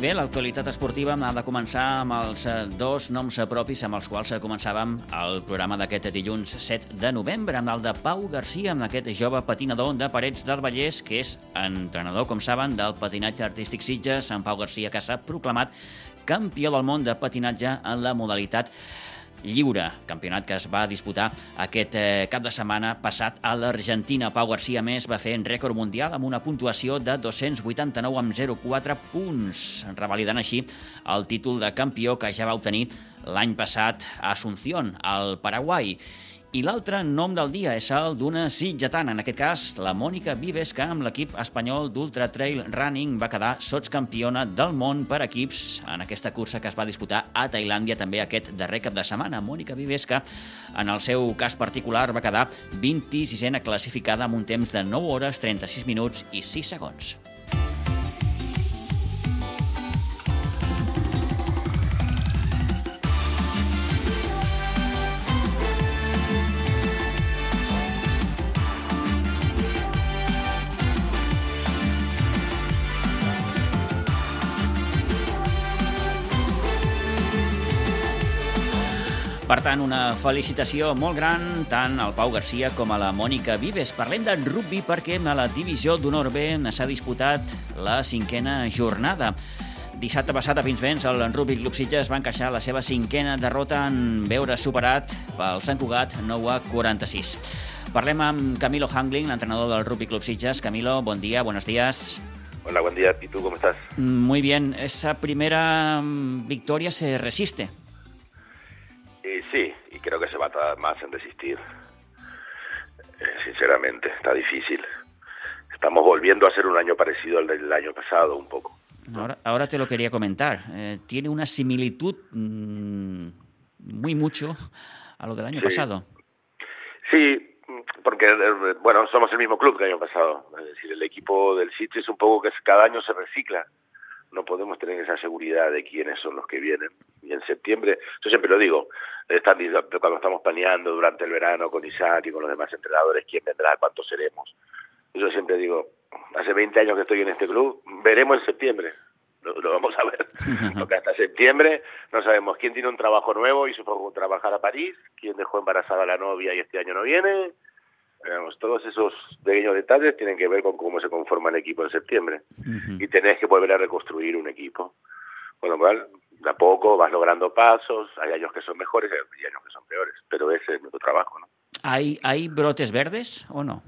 Bé, l'actualitat esportiva ha de començar amb els eh, dos noms propis amb els quals començàvem el programa d'aquest dilluns 7 de novembre, amb el de Pau Garcia, amb aquest jove patinador de Parets del Vallès, que és entrenador, com saben, del patinatge artístic Sitges, en Pau Garcia, que s'ha proclamat campió del món de patinatge en la modalitat lliure, campionat que es va disputar aquest eh, cap de setmana passat a l'Argentina. Pau Garcia, més, va fer en rècord mundial amb una puntuació de 289 amb 0,4 punts, revalidant així el títol de campió que ja va obtenir l'any passat a Asunción, al Paraguai. I l'altre nom del dia és el d'una sitgetana, en aquest cas la Mònica Vives, que amb l'equip espanyol d'Ultra Trail Running va quedar sotscampiona del món per equips en aquesta cursa que es va disputar a Tailàndia també aquest darrer cap de setmana. Mònica Vives, que en el seu cas particular va quedar 26a classificada amb un temps de 9 hores, 36 minuts i 6 segons. Per tant, una felicitació molt gran tant al Pau Garcia com a la Mònica Vives. Parlem de rugby perquè a la divisió d'honor B s'ha disputat la cinquena jornada. Dissabte passat a Pinsbens, el Rugby Club Sitges va encaixar la seva cinquena derrota en veure superat pel Sant Cugat 9 a 46. Parlem amb Camilo Hangling, l'entrenador del Rugby Club Sitges. Camilo, bon dia, buenos días. Hola, buen día. ¿Y tú cómo estás? Muy bien. Esa primera mm, victoria se resiste. Y creo que se va a tardar más en desistir. Eh, sinceramente, está difícil. Estamos volviendo a ser un año parecido al del año pasado, un poco. Ahora, ahora te lo quería comentar. Eh, tiene una similitud mmm, muy mucho a lo del año Sí. pasado. Sí, porque, eh, bueno, somos el mismo club que el año pasado. Es decir, el equipo del City es un poco que cada año se recicla. No podemos tener esa seguridad de quiénes son los que vienen. Y en septiembre, yo siempre lo digo, están, cuando estamos planeando durante el verano con Isaac y con los demás entrenadores, quién vendrá, cuántos seremos. Yo siempre digo, hace 20 años que estoy en este club, veremos en septiembre. Lo, lo vamos a ver. Porque hasta septiembre no sabemos quién tiene un trabajo nuevo y supongo trabajar a París, quién dejó embarazada a la novia y este año no viene. Digamos, todos esos pequeños detalles tienen que ver con cómo se conforma el equipo en septiembre. Ujú. Y tenés que volver a reconstruir un equipo. Con lo cual, de a poco vas logrando pasos, hay años que son mejores y hay años que son peores, pero ese es nuestro trabajo, ¿no? ¿Hay, ¿Hay brotes verdes o no?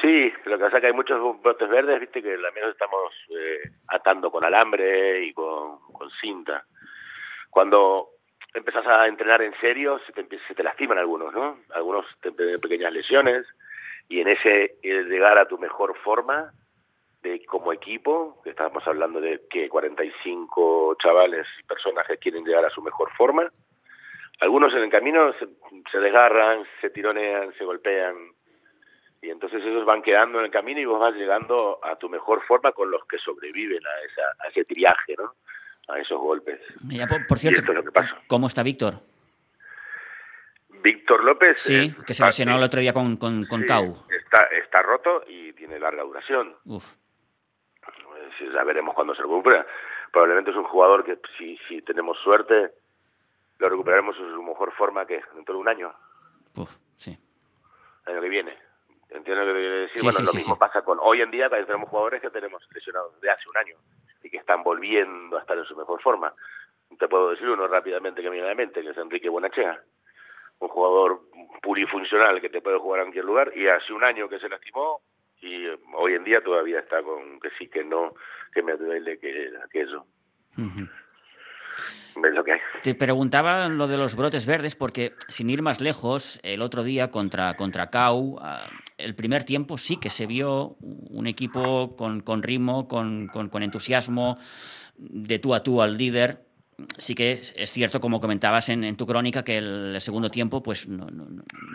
Sí, lo que pasa es que hay muchos brotes verdes, viste, que también estamos eh, atando con alambre y con, con cinta. Cuando empezás a entrenar en serio, se te, se te lastiman algunos, ¿no? Algunos te tienen pequeñas lesiones y en ese llegar a tu mejor forma de como equipo, que estamos hablando de que 45 chavales y personas que quieren llegar a su mejor forma, algunos en el camino se, se desgarran, se tironean, se golpean, y entonces esos van quedando en el camino y vos vas llegando a tu mejor forma con los que sobreviven a, esa, a ese triaje, ¿no? A esos golpes. Ya, por, por cierto, es. ¿cómo está Víctor? Víctor López. Sí, eh, que se lesionó el otro día con, con, con sí, Cau. Está, está roto y tiene larga duración. Uf, Ya veremos cuándo se recupera. Probablemente es un jugador que, si, si tenemos suerte, lo recuperaremos en su mejor forma que dentro de un año, uf, sí. el año que viene. Entiendo lo que quiero decir. Sí, bueno, sí, lo sí, mismo pasa con hoy en día, tenemos jugadores que tenemos lesionados de hace un año y que están volviendo a estar en su mejor forma. Te puedo decir uno rápidamente que me viene a la mente, que es Enrique Buenachea, un jugador purifuncional que te puede jugar en cualquier lugar y hace un año que se lastimó y eh, hoy en día todavía está con que sí, que no, que me duele, que aquello. Ujú. Es lo que hay. Te preguntaba lo de los brotes verdes porque, sin ir más lejos, el otro día contra, contra Cau, ah, el primer tiempo sí que se vio un equipo con, con ritmo, con, con- con entusiasmo, de tú a tú al líder. Sí que es cierto, como comentabas en, tu crónica, que el segundo tiempo pues no,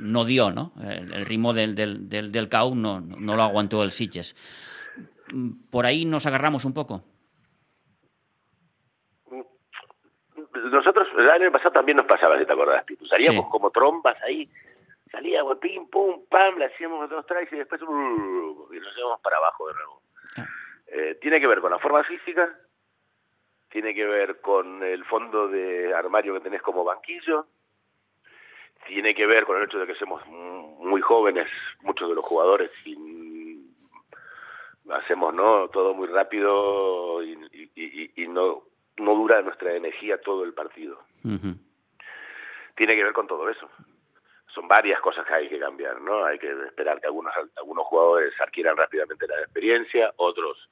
no, dio, ¿no? El, ritmo del, del, del, CAU no, no lo aguantó el Sitges. ¿Por ahí nos agarramos un poco? Nosotros, el año pasado también nos pasaba, si te acordás, Salíamos como trombas ahí, salíamos pim, pum, pam, le hacíamos dos tries y después uh, y nos íbamos para abajo de nuevo. Ah. Eh, tiene que ver con la forma física, tiene que ver con el fondo de armario que tenés como banquillo, tiene que ver con el hecho de que somos muy jóvenes, muchos de los jugadores, y hacemos no todo muy rápido y, no, no dura nuestra energía todo el partido. Tiene que ver con todo eso. Son varias cosas que hay que cambiar, ¿no? Hay que esperar que algunos, algunos jugadores adquieran rápidamente la experiencia, otros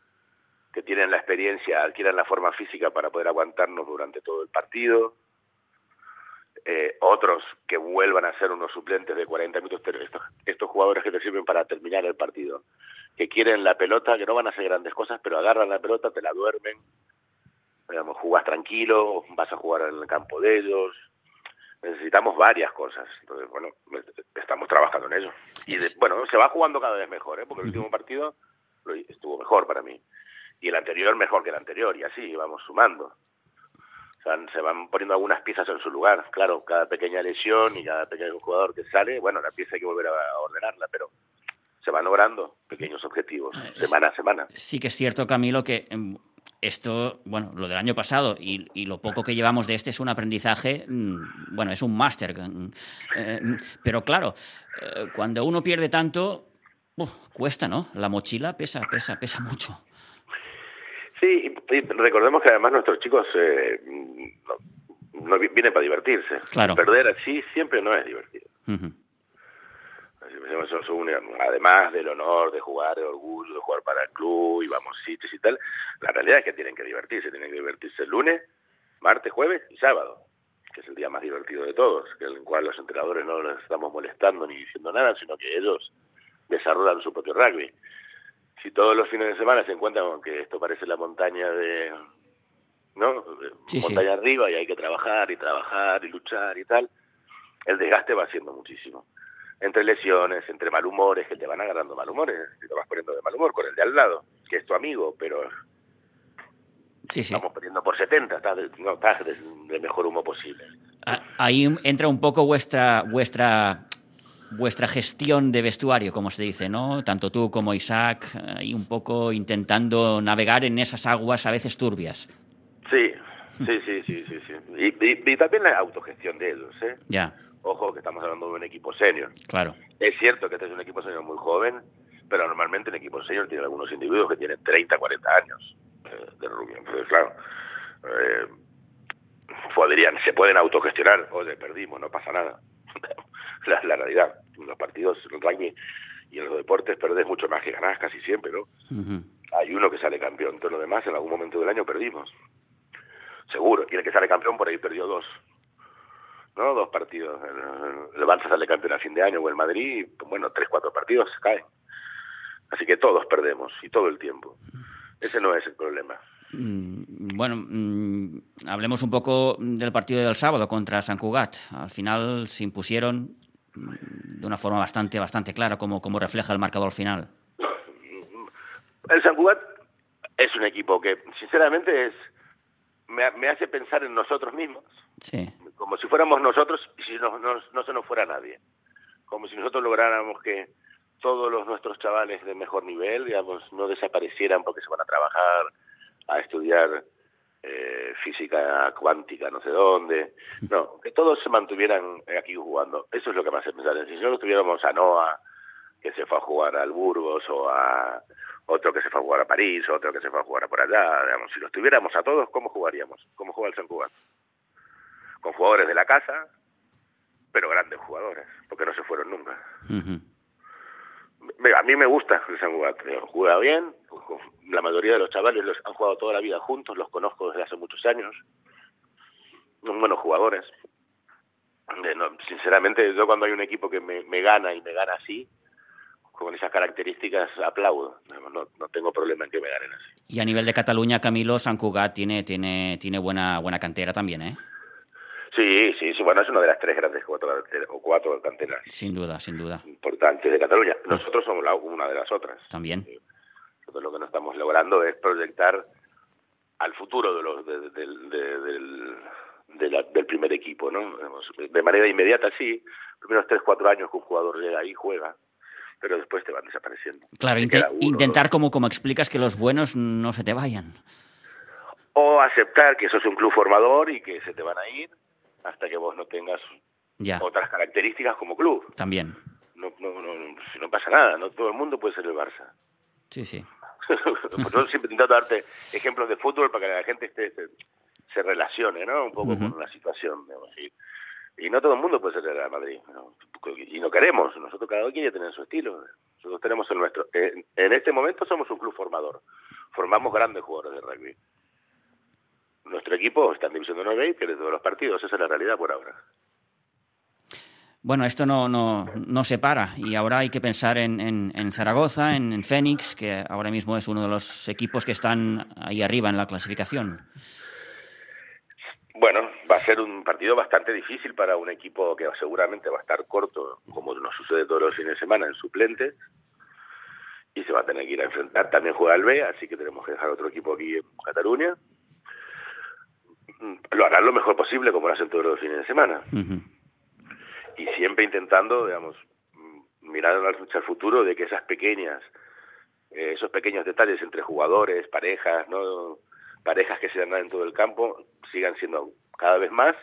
que tienen la experiencia adquieran la forma física para poder aguantarnos durante todo el partido. Eh, otros que vuelvan a ser unos suplentes de 40 minutos, estos, estos jugadores que te sirven para terminar el partido, que quieren la pelota, que no van a hacer grandes cosas, pero agarran la pelota, te la duermen, digamos, jugás tranquilo, vas a jugar en el campo de ellos, necesitamos varias cosas. Entonces, bueno, estamos trabajando en ello. Y bueno, se va jugando cada vez mejor, ¿eh? porque el último partido estuvo mejor para mí y el anterior mejor que el anterior, y así vamos sumando. O sea, se van poniendo algunas piezas en su lugar. Claro, cada pequeña lesión y cada pequeño jugador que sale, bueno, la pieza hay que volver a ordenarla, pero se van logrando pequeños objetivos, eh, semana a semana. Sí que es cierto, Camilo, que em, esto, bueno, lo del año pasado y, lo poco que llevamos de este es un aprendizaje, mm, bueno, es un máster. Mm, eh, pero claro, eh, cuando uno pierde tanto, cuesta, ¿no? La mochila pesa, pesa, pesa mucho. Sí, y recordemos que además nuestros chicos eh, no, vienen para divertirse. Claro. Perder así siempre no es divertido. además del honor de jugar, el orgullo de jugar para el club y vamos sitios y tal, la realidad es que tienen que divertirse, tienen que divertirse el lunes, martes, jueves y sábado, que es el día más divertido de todos, que en el cual los entrenadores no les estamos molestando ni diciendo nada, sino que ellos desarrollan su propio rugby si todos los fines de semana se encuentran que esto parece la montaña de no montaña arriba y hay que trabajar y trabajar y luchar y tal el desgaste va siendo muchísimo entre lesiones entre malhumores que te van agarrando malhumores y te vas poniendo de mal humor con el de al lado que es tu amigo pero Sí, sí. Estamos poniendo por 70, estás, no, estás del mejor humo posible. Ah, ahí entra un poco vuestra vuestra vuestra gestión de vestuario, como se dice, ¿no? Tanto tú como Isaac, ahí un poco intentando navegar en esas aguas a veces turbias. Sí, sí, sí, sí, sí. sí. Y, también la autogestión de ellos, ¿eh? Ya. Ojo, que estamos hablando de un equipo senior. Claro. Es cierto que este es un equipo senior muy joven, pero normalmente el equipo senior tiene algunos individuos que tienen 30, 40 años eh, de rugby. Entonces, claro, eh, podrían, se pueden autogestionar. Oye, perdimos, no pasa nada. la, la realidad. Los partidos, en el rugby y en los deportes perdés mucho más que ganás casi siempre, ¿no? Hay uno que sale campeón, todo lo demás en algún momento del año perdimos. Seguro, tiene que sale campeón, por ahí perdió dos. ¿No? Dos partidos. El, el Barça sale campeón a fin de año o el Madrid, bueno, tres, cuatro partidos se caen. Así que todos perdemos y todo el tiempo. Ese no es el problema. Mm, bueno, mm, hablemos un poco del partido del sábado contra San Cugat. Al final se impusieron de una forma bastante bastante clara, como, como refleja el marcador final. El San Cugat es un equipo que, sinceramente, es me, hace pensar en nosotros mismos. Sí. Como si fuéramos nosotros y si no, no, no se nos fuera nadie. Como si nosotros lográramos que todos los nuestros chavales de mejor nivel, digamos, no desaparecieran porque se van a trabajar a estudiar eh, física cuántica, no sé dónde. No, que todos se mantuvieran aquí jugando. Eso es lo que me hace pensar. Si no tuviéramos a Noah, que se fue a jugar al Burgos, o a otro que se fue a jugar a París, otro que se fue a jugar por allá, digamos, si los tuviéramos a todos, ¿cómo jugaríamos? ¿Cómo juega el San? Con jugadores de la casa, pero grandes jugadores, porque no se fueron nunca. A mí me gusta el San Cugat, juega bien, la mayoría de los chavales los han jugado toda la vida juntos, los conozco desde hace muchos años. Son buenos jugadores. sinceramente, yo cuando hay un equipo que me, gana y me gana así, con esas características aplaudo. No, no, tengo problema en que me ganen así. Y a nivel de Cataluña, Camilo, San Cugat tiene, tiene, tiene buena, buena cantera también, ¿eh? Sí, sí, sí, bueno, es una de las tres grandes cuatro, o cuatro canteras. Sin duda, sin duda. Importantes de Cataluña. Nosotros somos la, una de las otras. También. Nosotros lo que no estamos logrando es proyectar al futuro de los, del, del primer equipo, ¿no? De manera inmediata, sí. Primeros tres, cuatro años que un jugador llega ahí, juega, pero después te van desapareciendo. Claro, intentar, como, como explicas, que los buenos no se te vayan. O aceptar que eso es un club formador y que se te van a ir hasta que vos no tengas otras características como club. También. No, no, no, no pasa nada, no todo el mundo puede ser el Barça. Sí, sí. Yo siempre intento darte ejemplos de fútbol para que la gente esté, se, relacione, ¿no? Un poco con la situación, y, no todo el mundo puede ser el Real Madrid, y no queremos, nosotros cada uno quiere tener su estilo, nosotros tenemos el nuestro. En, en este momento somos un club formador, formamos grandes jugadores de rugby nuestro equipo está en División de 9 y pierde todos los partidos. Esa es la realidad por ahora. Bueno, esto no, no, no se para y ahora hay que pensar en, en, Zaragoza, en, Fénix, que ahora mismo es uno de los equipos que están ahí arriba en la clasificación. Bueno, va a ser un partido bastante difícil para un equipo que seguramente va a estar corto, como nos sucede todos los fines de semana, en suplente, y se va a tener que ir a enfrentar. También juega el B, así que tenemos que dejar otro equipo aquí en Cataluña lo harán lo mejor posible como lo hacen todos los fines de semana. Y siempre intentando, digamos, mirar al futuro de que esas pequeñas, eh, esos pequeños detalles entre jugadores, parejas, no parejas que se dan en todo el campo, sigan siendo cada vez más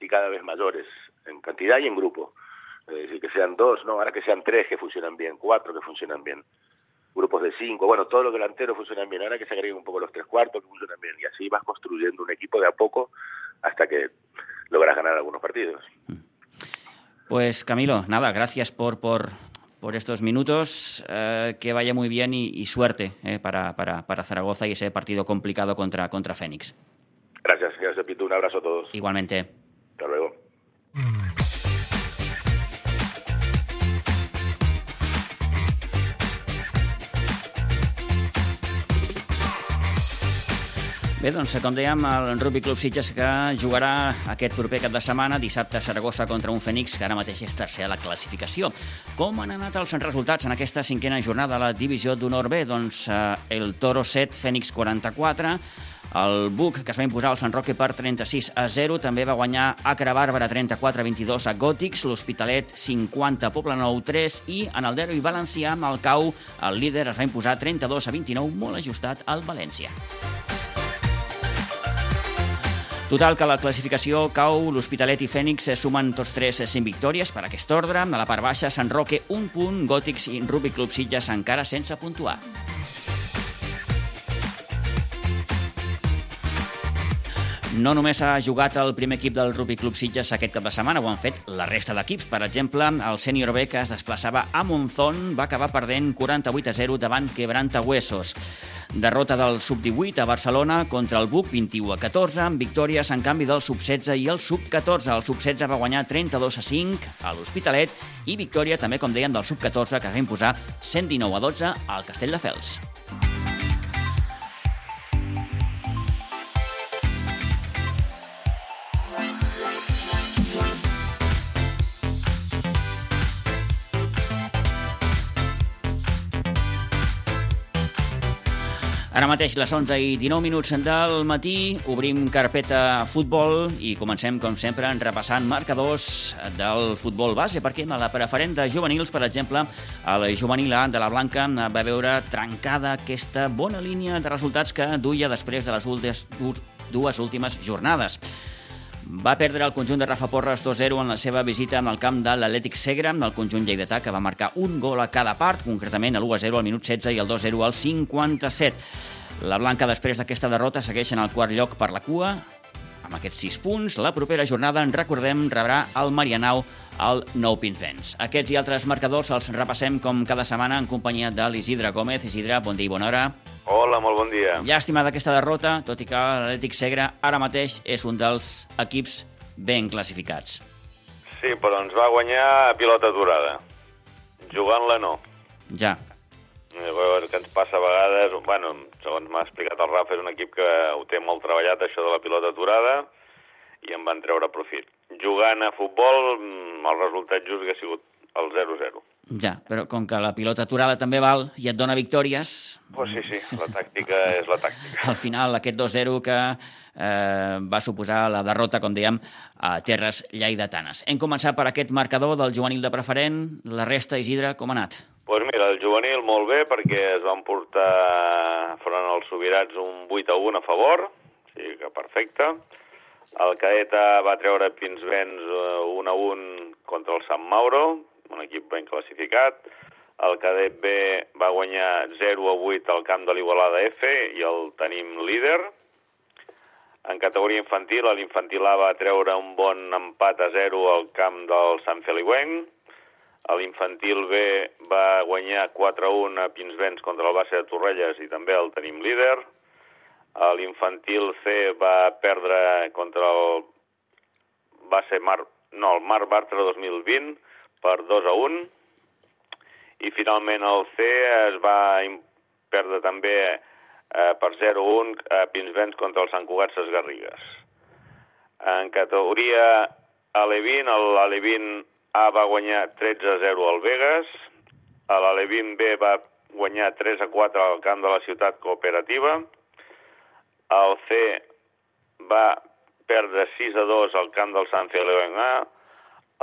y cada vez mayores, en cantidad y en grupo. Es decir, que sean dos, no, ahora que sean tres que funcionan bien, cuatro que funcionan bien grupos de cinco, bueno, todos los delanteros funcionan bien, ahora que se agreguen un poco los tres cuartos que funcionan bien, y así vas construyendo un equipo de a poco hasta que logras ganar algunos partidos. Pues Camilo, nada, gracias por, por, por estos minutos, eh, que vaya muy bien y, suerte eh, para, para, para, Zaragoza y ese partido complicado contra, contra Fénix. Gracias, gracias Pitu, un abrazo a todos. Igualmente. Bé, doncs, com dèiem, el Rugby Club Sitges que jugarà aquest proper cap de setmana, dissabte a Saragossa contra un Fènix, que ara mateix és tercer a la classificació. Com han anat els resultats en aquesta cinquena jornada de la divisió d'honor B? Doncs eh, el Toro 7, Fènix 44, el Buc, que es va imposar al Sant Roque per 36 a 0, també va guanyar Acra Bàrbara 34 a 22 a Gòtics, l'Hospitalet 50 Poble Nou 3 i en el Dero i Valencià amb el Cau el líder es va imposar 32 a 29, molt ajustat al València. Total, que la classificació cau l'Hospitalet i Fènix sumen tots tres cinc victòries per aquest ordre. A la part baixa, Sant Roque, un punt, Gòtics i Rugby Club Sitges encara sense puntuar. No només ha jugat el primer equip del Rugby Club Sitges aquest cap de setmana, ho han fet la resta d'equips. Per exemple, el sènior B, que es desplaçava a Monzón, va acabar perdent 48 a 0 davant Quebranta Huesos. Derrota del sub-18 a Barcelona contra el Buc 21 a 14, amb victòries en canvi del sub-16 i el sub-14. El sub-16 va guanyar 32 a 5 a l'Hospitalet i victòria també, com deien, del sub-14 que es va imposar 119 a 12 al Castelldefels. Ara mateix les 11 i 19 minuts del matí obrim carpeta futbol i comencem, com sempre, en repassant marcadors del futbol base, perquè a la preferent de juvenils, per exemple, el juvenil A de la Blanca va veure trencada aquesta bona línia de resultats que duia després de les dues últimes jornades. Va perdre el conjunt de Rafa Porres 2-0 en la seva visita en el camp de l'Atlètic Segre, amb el conjunt lleidatà, que va marcar un gol a cada part, concretament l'1-0 al minut 16 i el 2-0 al 57. La Blanca, després d'aquesta derrota, segueix en el quart lloc per la cua, amb aquests 6 punts. La propera jornada, en recordem, rebrà el Marianau al Nou Pinsbens. Aquests i altres marcadors els repassem com cada setmana en companyia de l'Isidre Gómez. Isidre, bon dia i bona hora. Hola, molt bon dia. Llàstima d'aquesta derrota, tot i que l'Atlètic Segre ara mateix és un dels equips ben classificats. Sí, però ens va guanyar a pilota durada. Jugant-la no. Ja. Llavors, el que ens passa a vegades, bueno, segons m'ha explicat el Rafa, és un equip que ho té molt treballat, això de la pilota aturada, i en van treure profit. Jugant a futbol, mm, el resultat just que ha sigut el 0-0. Ja, però com que la pilota aturada també val i et dona victòries, Pues sí, sí, la tàctica és la tàctica. al final aquest 2-0 que eh, va suposar la derrota, com dèiem, a terres lleidatanes. Hem començat per aquest marcador del juvenil de preferent, la resta, Isidre, com ha anat? Pues mira, el juvenil molt bé perquè es van portar front als sobirats un 8 a 1 a favor, o sigui que perfecte. El cadeta va treure Pinsbens eh, 1 a 1 contra el Sant Mauro, un equip ben classificat. El cadet B va guanyar 0 a 8 al camp de l'Igualada F i el tenim líder. En categoria infantil, l'infantil A va treure un bon empat a 0 al camp del Sant Feliuenc. L'infantil B va guanyar 4 a 1 a Pinsbens contra el base de Torrelles i també el tenim líder. L'infantil C va perdre contra el base Mar... No, el Mar Bartra 2020 per 2 a 1. I finalment el C es va perdre també eh, per 0 a 1 a Pinsbens contra el Sant Cugat Ses Garrigues. En categoria Alevin, l'Alevin A va guanyar 13 a 0 al Vegas, l'Alevin B va guanyar 3 a 4 al camp de la ciutat cooperativa, el C va perdre 6 a 2 al camp del Sant Feliu A,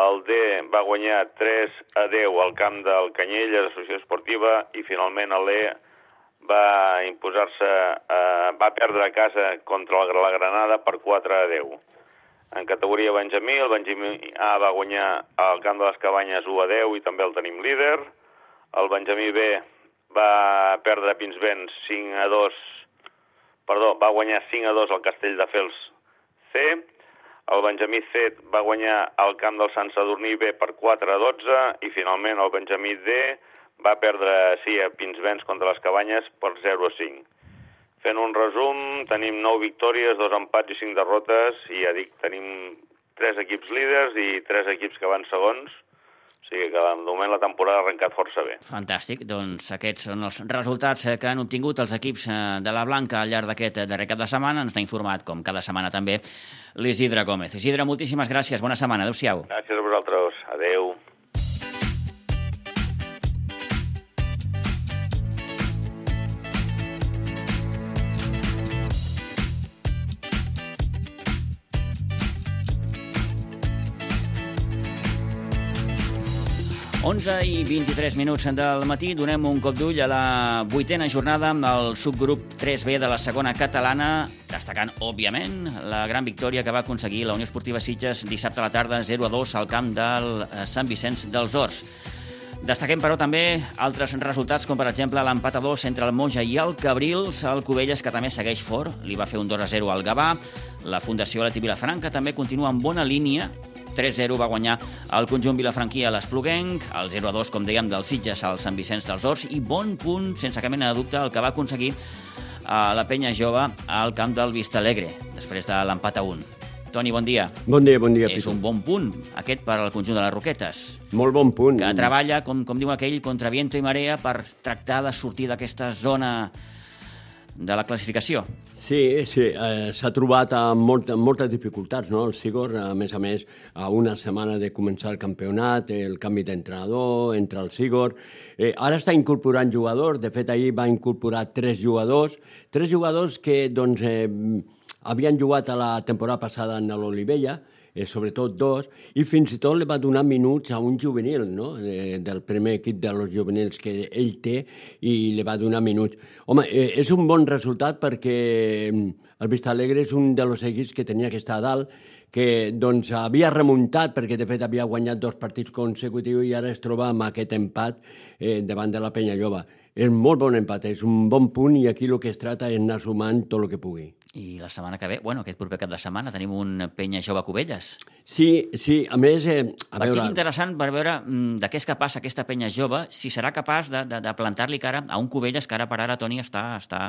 el D va guanyar 3 a 10 al camp del Canyelles, Associació Esportiva, i finalment l'E va imposar-se, eh, va perdre a casa contra la Granada per 4 a 10. En categoria Benjamí, el Benjamí A va guanyar al camp de les Cabanyes 1 a 10 i també el tenim líder. El Benjamí B va perdre a Pinsbens 5 a 2, perdó, va guanyar 5 a 2 al Castell de Fels C. El Benjamí C va guanyar al camp del Sant Sadurní B per 4 a 12 i finalment el Benjamí D va perdre, sí, a Pinsbens contra les Cabanyes per 0 a 5. Fent un resum, tenim 9 victòries, 2 empats i 5 derrotes, i ja dic, tenim 3 equips líders i 3 equips que van segons, o sigui que de moment la temporada ha arrencat força bé. Fantàstic, doncs aquests són els resultats eh, que han obtingut els equips eh, de la Blanca al llarg d'aquest eh, darrer cap de setmana. Ens n'ha informat, com cada setmana també, l'Isidre Gómez. Isidre, moltíssimes gràcies, bona setmana, adeu-siau. Gràcies a vosaltres, adeu. 11 i 23 minuts del matí. Donem un cop d'ull a la vuitena jornada amb el subgrup 3B de la segona catalana, destacant, òbviament, la gran victòria que va aconseguir la Unió Esportiva Sitges dissabte a la tarda 0 a 2 al camp del eh, Sant Vicenç dels Horts. Destaquem, però, també altres resultats, com per exemple l'empat a 2 entre el Moja i el Cabrils, el Cubelles, que també segueix fort, li va fer un 2 a 0 al Gavà, la Fundació Leti Vilafranca també continua en bona línia, 3-0 va guanyar el conjunt vilafranquí a l'Espluguenc, el 0-2, com dèiem, del Sitges al Sant Vicenç dels Horts, i bon punt, sense cap mena de dubte, el que va aconseguir a la penya jove al camp del Vistalegre, després de l'empat a 1. Toni, bon dia. Bon dia, bon dia, És un bon punt, aquest per al conjunt de les Roquetes, Molt bon punt. que treballa, com, com diu aquell, contra viento i marea per tractar de sortir d'aquesta zona de la classificació. Sí, sí, eh, s'ha trobat amb, molt, amb moltes dificultats, no? El Sigor, a més a més, a una setmana de començar el campionat, el canvi d'entrenador, entre el Sigor... Eh, ara està incorporant jugadors, de fet, ahir va incorporar tres jugadors, tres jugadors que, doncs, eh, havien jugat a la temporada passada en l'Olivella, eh, sobretot dos, i fins i tot li va donar minuts a un juvenil, no? de, del primer equip de los juvenils que ell té, i li va donar minuts. Home, eh, és un bon resultat perquè mm, el Vista Alegre és un dels equips que tenia que estar a dalt, que doncs, havia remuntat, perquè de fet havia guanyat dos partits consecutius i ara es troba amb aquest empat eh, davant de la Penya Lloba. És molt bon empat, és un bon punt i aquí el que es trata és anar sumant tot el que pugui. I la setmana que ve, bueno, aquest proper cap de setmana, tenim un penya jove Cubelles. Sí, sí, a més... Eh, a Partit veure, interessant per veure mm, de què és capaç aquesta penya jove, si serà capaç de, de, de plantar-li cara a un Cubelles que ara per ara, Toni, està, està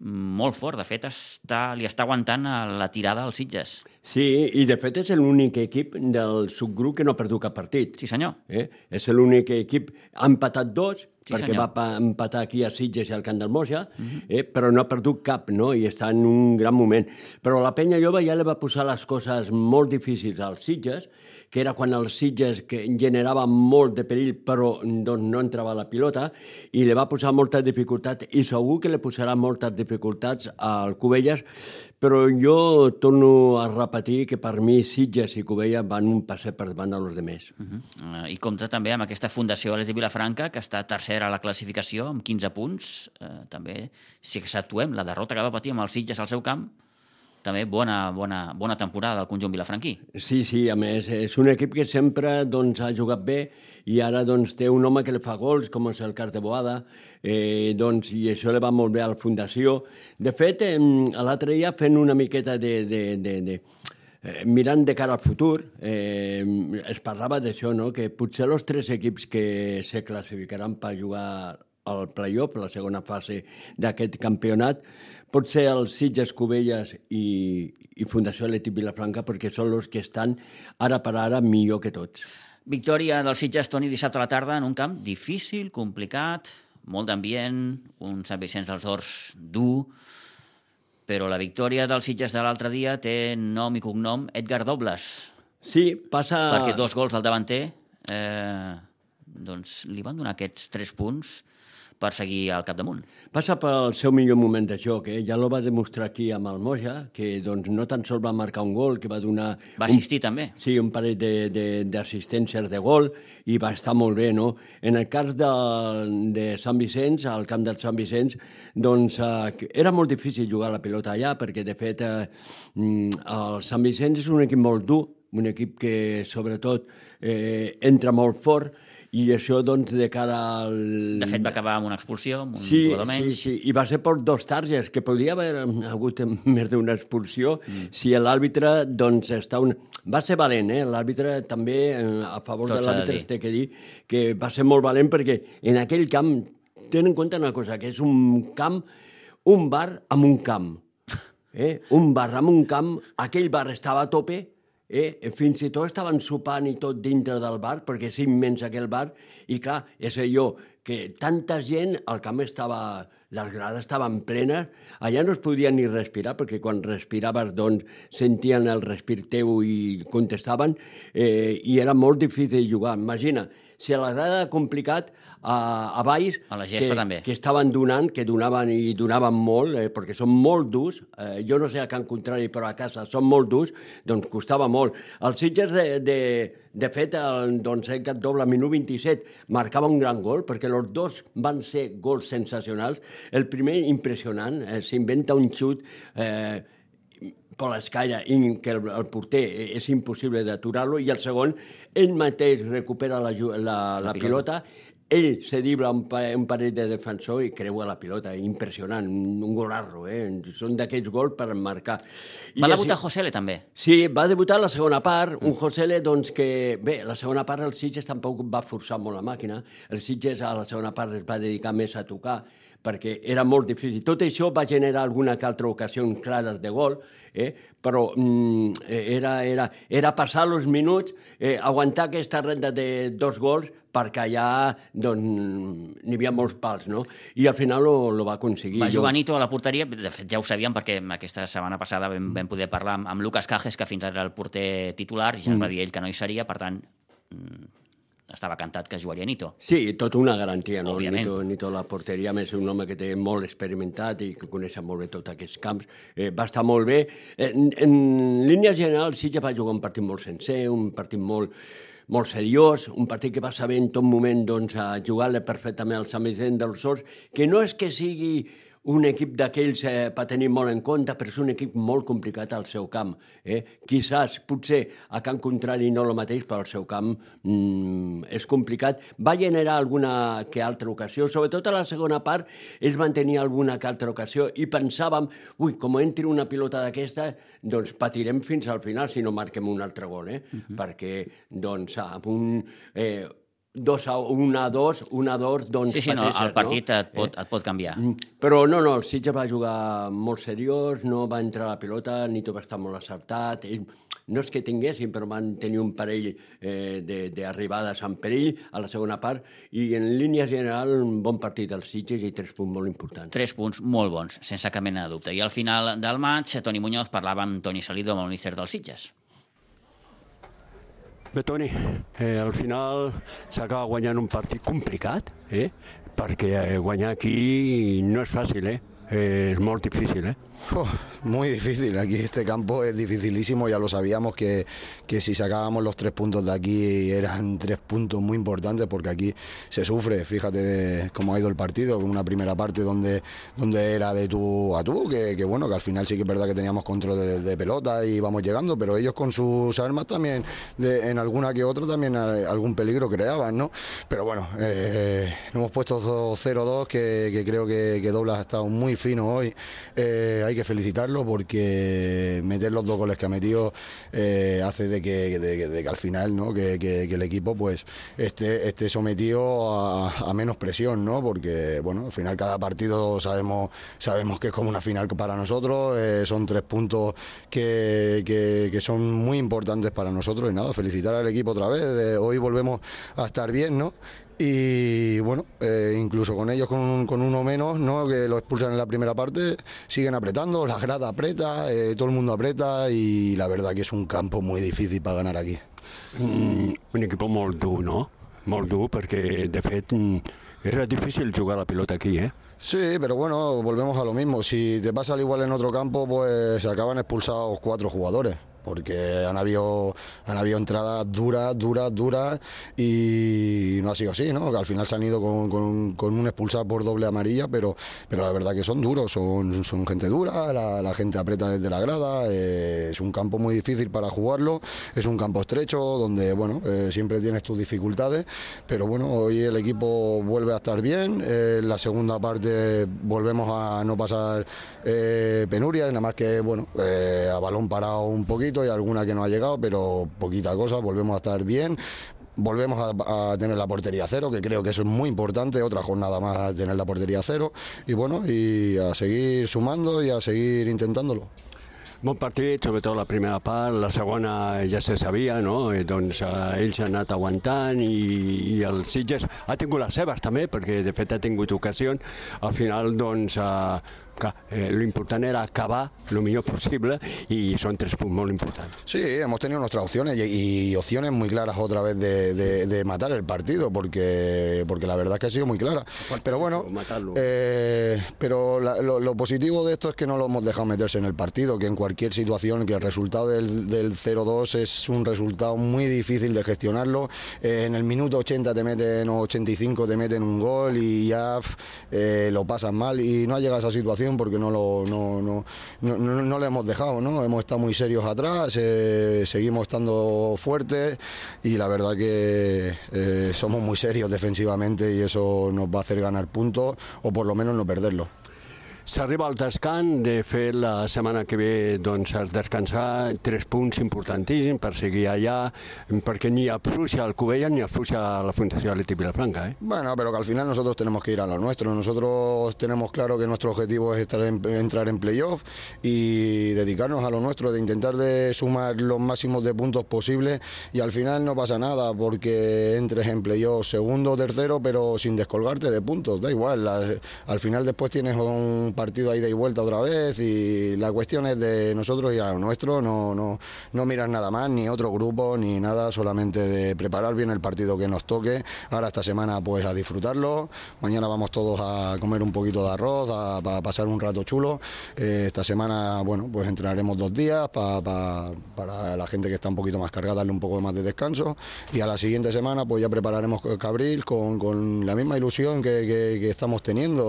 molt fort. De fet, està, li està aguantant a la tirada als Sitges. Sí, i de fet és l'únic equip del subgrup que no ha perdut cap partit. Sí, senyor. Eh? És l'únic equip. Ha empatat dos Sí, perquè senyor. va pa- empatar aquí a Sitges i al Camp del Moja, eh, però no ha perdut cap, no? I està en un gran moment. Però la penya jove ja li va posar les coses molt difícils als Sitges, que era quan els Sitges que generava molt de perill, però doncs, no entrava la pilota, i li va posar moltes dificultats, i segur que li posarà moltes dificultats al Cubelles, però jo torno a repetir que per mi Sitges i Cubelles van un passet per davant dels demés. Uh -huh. I compta també amb aquesta Fundació Atlètic Vilafranca, que està tercera a la classificació, amb 15 punts. Eh, també, si exceptuem la derrota que va patir amb els Sitges al seu camp, també bona, bona, bona temporada del conjunt vilafranquí. Sí, sí, a més, és un equip que sempre doncs, ha jugat bé i ara doncs, té un home que li fa gols, com és el cas de Boada, eh, doncs, i això li va molt bé a la Fundació. De fet, eh, l'altre dia fent una miqueta de... de, de, de eh, mirant de cara al futur, eh, es parlava d'això, no? que potser els tres equips que se classificaran per jugar al play-off, la segona fase d'aquest campionat, pot ser els Sitges, Cubelles i, i Fundació Atlètic Vilafranca, perquè són els que estan ara per ara millor que tots. Victòria del Sitges, Toni, dissabte a la tarda en un camp difícil, complicat, molt d'ambient, un Sant Vicenç dels Horts dur, però la victòria del Sitges de l'altre dia té nom i cognom Edgar Dobles, Sí, passa... perquè dos gols al davanter eh, doncs li van donar aquests tres punts per seguir al capdamunt. Passa pel seu millor moment de joc, eh? ja lo va demostrar aquí amb el Moja, que doncs, no tan sols va marcar un gol, que va donar... Va un, assistir també. Sí, un parell de- de- d'assistències de, de gol i va estar molt bé, no? En el cas de, de Sant Vicenç, al camp del Sant Vicenç, doncs eh, era molt difícil jugar la pilota allà perquè, de fet, eh, mm, el Sant Vicenç és un equip molt dur, un equip que, sobretot, eh, entra molt fort i això, doncs, de cara al... De fet, va acabar amb una expulsió, amb un Sí, jugador sí, menys. sí, i va ser per dos targes, que podria haver hagut més d'una expulsió mm. si l'àrbitre, doncs, està un... Va ser valent, eh? L'àrbitre també, eh, a favor Tot de l'àrbitre, té que dir que va ser molt valent perquè en aquell camp, ten en compte una cosa, que és un camp, un bar amb un camp. Eh? Un bar amb un camp, aquell bar estava a tope, Eh? Fins i tot estaven sopant i tot dintre del bar, perquè és immens aquell bar, i clar, és allò, que tanta gent, el camp estava, les grades estaven plenes, allà no es podia ni respirar, perquè quan respiraves, doncs, sentien el respir teu i contestaven, eh, i era molt difícil jugar. Imagina, si a la grada era complicat, a, a baix... A la gespa que, també. que estaven donant, que donaven i donaven molt, eh, perquè són molt durs, eh, jo no sé a Can Contrari, però a casa són molt durs, doncs costava molt. Els Sitges, de, de, de fet, el, doncs, aquest doble minut 27 marcava un gran gol, perquè els dos van ser gols sensacionals. El primer, impressionant, eh, s'inventa un xut eh, per l'escalla i que el, el porter eh, és impossible d'aturar-lo, i el segon, ell mateix recupera la, la, la, la pilota, ell se dibla un, pa, un parell de defensor i creua la pilota, impressionant, un, golarro, eh? són d'aquells gols per marcar. I Va així- debutar Josele també. Sí, va debutar la segona part, un Josele, doncs, que... Bé, la segona part el Sitges tampoc va forçar molt la màquina. El Sitges a la segona part es va dedicar més a tocar, perquè era molt difícil. Tot això va generar alguna que altra ocasió clares de gol, eh? però mm, era, era, era passar els minuts, eh, aguantar aquesta renda de dos gols, perquè allà doncs, n'hi havia molts pals, no? I al final lo, lo va aconseguir. Va jugar Nito a la porteria, de fet ja ho sabíem perquè aquesta setmana passada vam, vam poder parlar amb, amb Lucas Cajes, que fins ara era el porter titular, i ja ens va dir ell que no hi seria, per tant, mm, estava cantat que jugaria Nito. Sí, tot una garantia, no? Òbviament. Nito, Nito la porteria, més un home que té molt experimentat i que coneix molt bé tots aquests camps, eh, va estar molt bé. En, en línia general, Sitges va jugar un partit molt sencer, un partit molt, molt seriós, un partit que va saber en tot moment doncs, a jugar-le perfectament al Sant Vicent dels Horts, que no és que sigui un equip d'aquells eh, per tenir molt en compte, però és un equip molt complicat al seu camp. Eh? Quizás, potser, a Can Contrari no el mateix, però al seu camp mm, és complicat. Va generar alguna que altra ocasió, sobretot a la segona part es van tenir alguna que altra ocasió i pensàvem, ui, com entri una pilota d'aquesta, doncs patirem fins al final si no marquem un altre gol, eh? Uh -huh. perquè doncs, amb un, eh, 2 a 1 a 2, 1 a 2, doncs Sí, sí, no, el partit no? et pot, et pot canviar. Mm, Però no, no, el Sitges va jugar molt seriós, no va entrar a la pilota, Nito va estar molt acertat. Ell, no és que tinguessin, però van tenir un parell eh, de- d'arribades en perill a la segona part i en línia general un bon partit del Sitges i tres punts molt importants. Tres punts molt bons, sense cap mena de dubte. I al final del maig, Toni Muñoz parlava amb Toni Salido, amb el míster dels Sitges. Bé, Toni, eh, al final s'acaba guanyant un partit complicat, eh? perquè eh, guanyar aquí no és fàcil, eh? És molt difícil, eh? Muy difícil, aquí este campo es dificilísimo, ya lo sabíamos que, que si sacábamos los tres puntos de aquí eran tres puntos muy importantes porque aquí se sufre, fíjate de cómo ha ido el partido, con una primera parte donde, donde era de tú a tú, que, que bueno, que al final sí que es verdad que teníamos control de, pelota y íbamos llegando, pero ellos con sus armas también, de- en alguna que otra también algún peligro creaban, ¿no? Pero bueno, eh, hemos puesto 0-2 que, que creo que, que Doblas ha estado muy fino hoy. Eh, hay que felicitarlo porque meter los dos goles que ha metido eh, hace de que, de, que- al final ¿no? que, el equipo pues esté, esté sometido a, a menos presión, ¿no? Porque bueno, al final cada partido sabemos, sabemos que es como una final para nosotros, eh, son tres puntos que, que- son muy importantes para nosotros y nada, felicitar al equipo otra vez, hoy volvemos a estar bien, ¿no? Y bueno, eh, incluso con ellos con, un- con uno menos, ¿no? que lo expulsan en la primera parte, siguen apretando, la grada aprieta, eh, todo el mundo aprieta y la verdad que es un campo muy difícil para ganar aquí. Mm, un equip molt dur, no? Dur, perquè, de fet, mm, era difícil jugar la pilota aquí, eh? Sí, pero bueno, volvemos a lo mismo. Si te pasa al igual en otro campo, pues se acaban expulsados cuatro jugadores. Porque han habido, han habido entradas duras, duras, duras y no ha sido así, ¿no? Al final se han ido con, con- un expulsado por doble amarilla, pero, pero la verdad que son duros, son, son gente dura, la, gente aprieta desde la grada, eh, es un campo muy difícil para jugarlo, es un campo estrecho donde, bueno, eh, siempre tienes tus dificultades, pero bueno, hoy el equipo vuelve a estar bien, eh, en la segunda parte volvemos a no pasar penurias, nada más que, bueno, a balón parado un poquito y alguna que no ha llegado, pero poquita cosa, volvemos a estar bien. Volvemos a, a tener la portería cero, que creo que eso es muy importante, otra jornada más a tener la portería cero, y bueno, y a seguir sumando y a seguir intentándolo. Bon partit, sobretot la primera part, la segona ja se sabia, no? Eh, doncs eh, ells han anat aguantant i, i el Sitges ha tingut les seves també, perquè de fet ha tingut ocasions. Al final, doncs, eh, eh, l'important era acabar el millor possible i són tres punts molt importants. Sí, hemos tenido nuestras opciones y, y opciones muy claras otra vez de, de- de matar el partido, porque, porque la verdad es que ha sido muy clara. Pero bueno, eh, pero la- lo, lo positivo de esto es que no lo hemos dejado meterse en el partido, que en cualquier situación, que el resultado del, del 0-2 es un resultado muy difícil de gestionarlo. Eh, en el minuto 80 te meten o 85 te meten un gol y ya lo pasan mal y no ha llegado a esa situación porque no lo no, no, no, no- le hemos dejado, ¿no? Hemos estado muy serios atrás, eh, seguimos estando fuertes y la verdad que eh, somos muy serios defensivamente y eso nos va a hacer ganar puntos o por lo menos no perderlos. S'arriba al descans, de fet la setmana que ve doncs has de descansar tres punts importantíssims per seguir allà, perquè ni afluixa el Covella ni afluixa la Fundació Atleti Vilafranca, eh? Bueno, pero que al final nosotros tenemos que ir a lo nuestro. Nosotros tenemos claro que nuestro objetivo es estar en- entrar en playoff y dedicarnos a lo nuestro, de intentar de sumar los máximos de puntos posibles y al final no pasa nada porque entres en playoff segundo o tercero, pero sin descolgarte de puntos, da igual. al final después tienes un partido ahí de y vuelta otra vez y la cuestión es de nosotros ir a lo nuestro, no, no, no mirar nada más, ni otro grupo, ni nada, solamente de preparar bien el partido que nos toque. Ahora esta semana pues a disfrutarlo, mañana vamos todos a comer un poquito de arroz, a, pasar un rato chulo. Eh, esta semana, bueno, pues entrenaremos dos días pa- pa- para la gente que está un poquito más cargada, darle un poco más de descanso y a la siguiente semana pues ya prepararemos Cabril con, con la misma ilusión que, que- que estamos teniendo.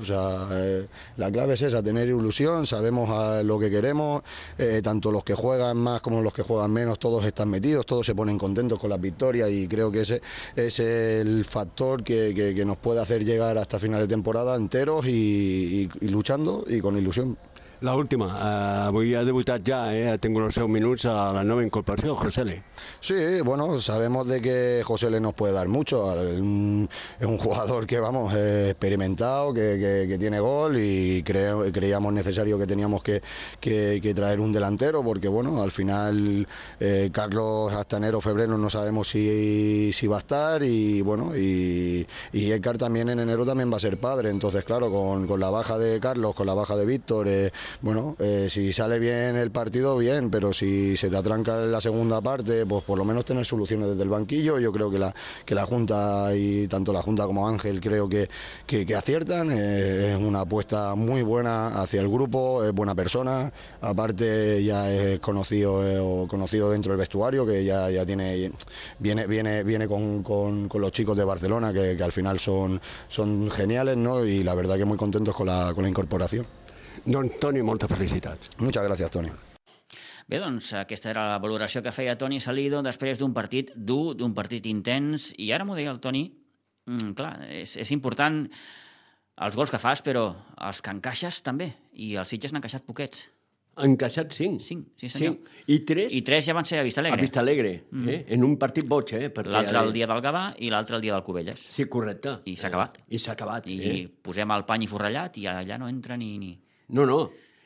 O sea, eh, la clave es esa, tener ilusión, sabemos a lo que queremos, eh, tanto los que juegan más como los que juegan menos, todos están metidos, todos se ponen contentos con las victorias y creo que ese es el factor que, nos puede hacer llegar hasta final de temporada enteros y luchando y con ilusión. La última, uh, avui ha debutat ja, eh? tingut els seus minuts a la nova incorporació, José Le. Sí, bueno, sabemos de que José Le nos puede dar mucho. Es un jugador que, vamos, experimentado, que, que, que, tiene gol y cre creíamos necesario que teníamos que, que, traer un delantero porque, bueno, al final eh, Carlos hasta enero, febrero no sabemos si, si va a estar y, bueno, y, y Edgar también en enero también va a ser padre. Entonces, claro, con, con la baja de Carlos, con la baja de Víctor, eh, bueno, eh, si sale bien el partido, bien, pero si se te atranca en la segunda parte, pues por lo menos tener soluciones desde el banquillo. Yo creo que la, que la Junta y tanto la Junta como Ángel creo que, que, aciertan. Eh, es una apuesta muy buena hacia el grupo, es buena persona. Aparte ya es conocido eh, conocido dentro del vestuario, que ya, ya tiene viene viene viene con, con, los chicos de Barcelona, que, que, al final son, son geniales, ¿no? Y la verdad que muy contentos con la, con la incorporación. Doncs, Toni, moltes felicitats. Muchas gracias, Toni. Bé, doncs aquesta era la valoració que feia Toni Salido després d'un partit dur, d'un partit intens, i ara m'ho deia el Toni, mm, clar, és, és important els gols que fas, però els que encaixes també, i els Sitges n'han encaixat poquets. Han encaixat cinc. Cinc, sí senyor. Cinc. I tres... I tres ja van ser a Vista Alegre. A Vista Alegre, mm. eh? en un partit boig, eh? L'altre el dia del Gavà i l'altre el dia del Cubelles. Sí, correcte. I s'ha acabat. Eh? I s'ha acabat. I eh? posem el pany i forrellat i allà no entra ni... ni... No, no.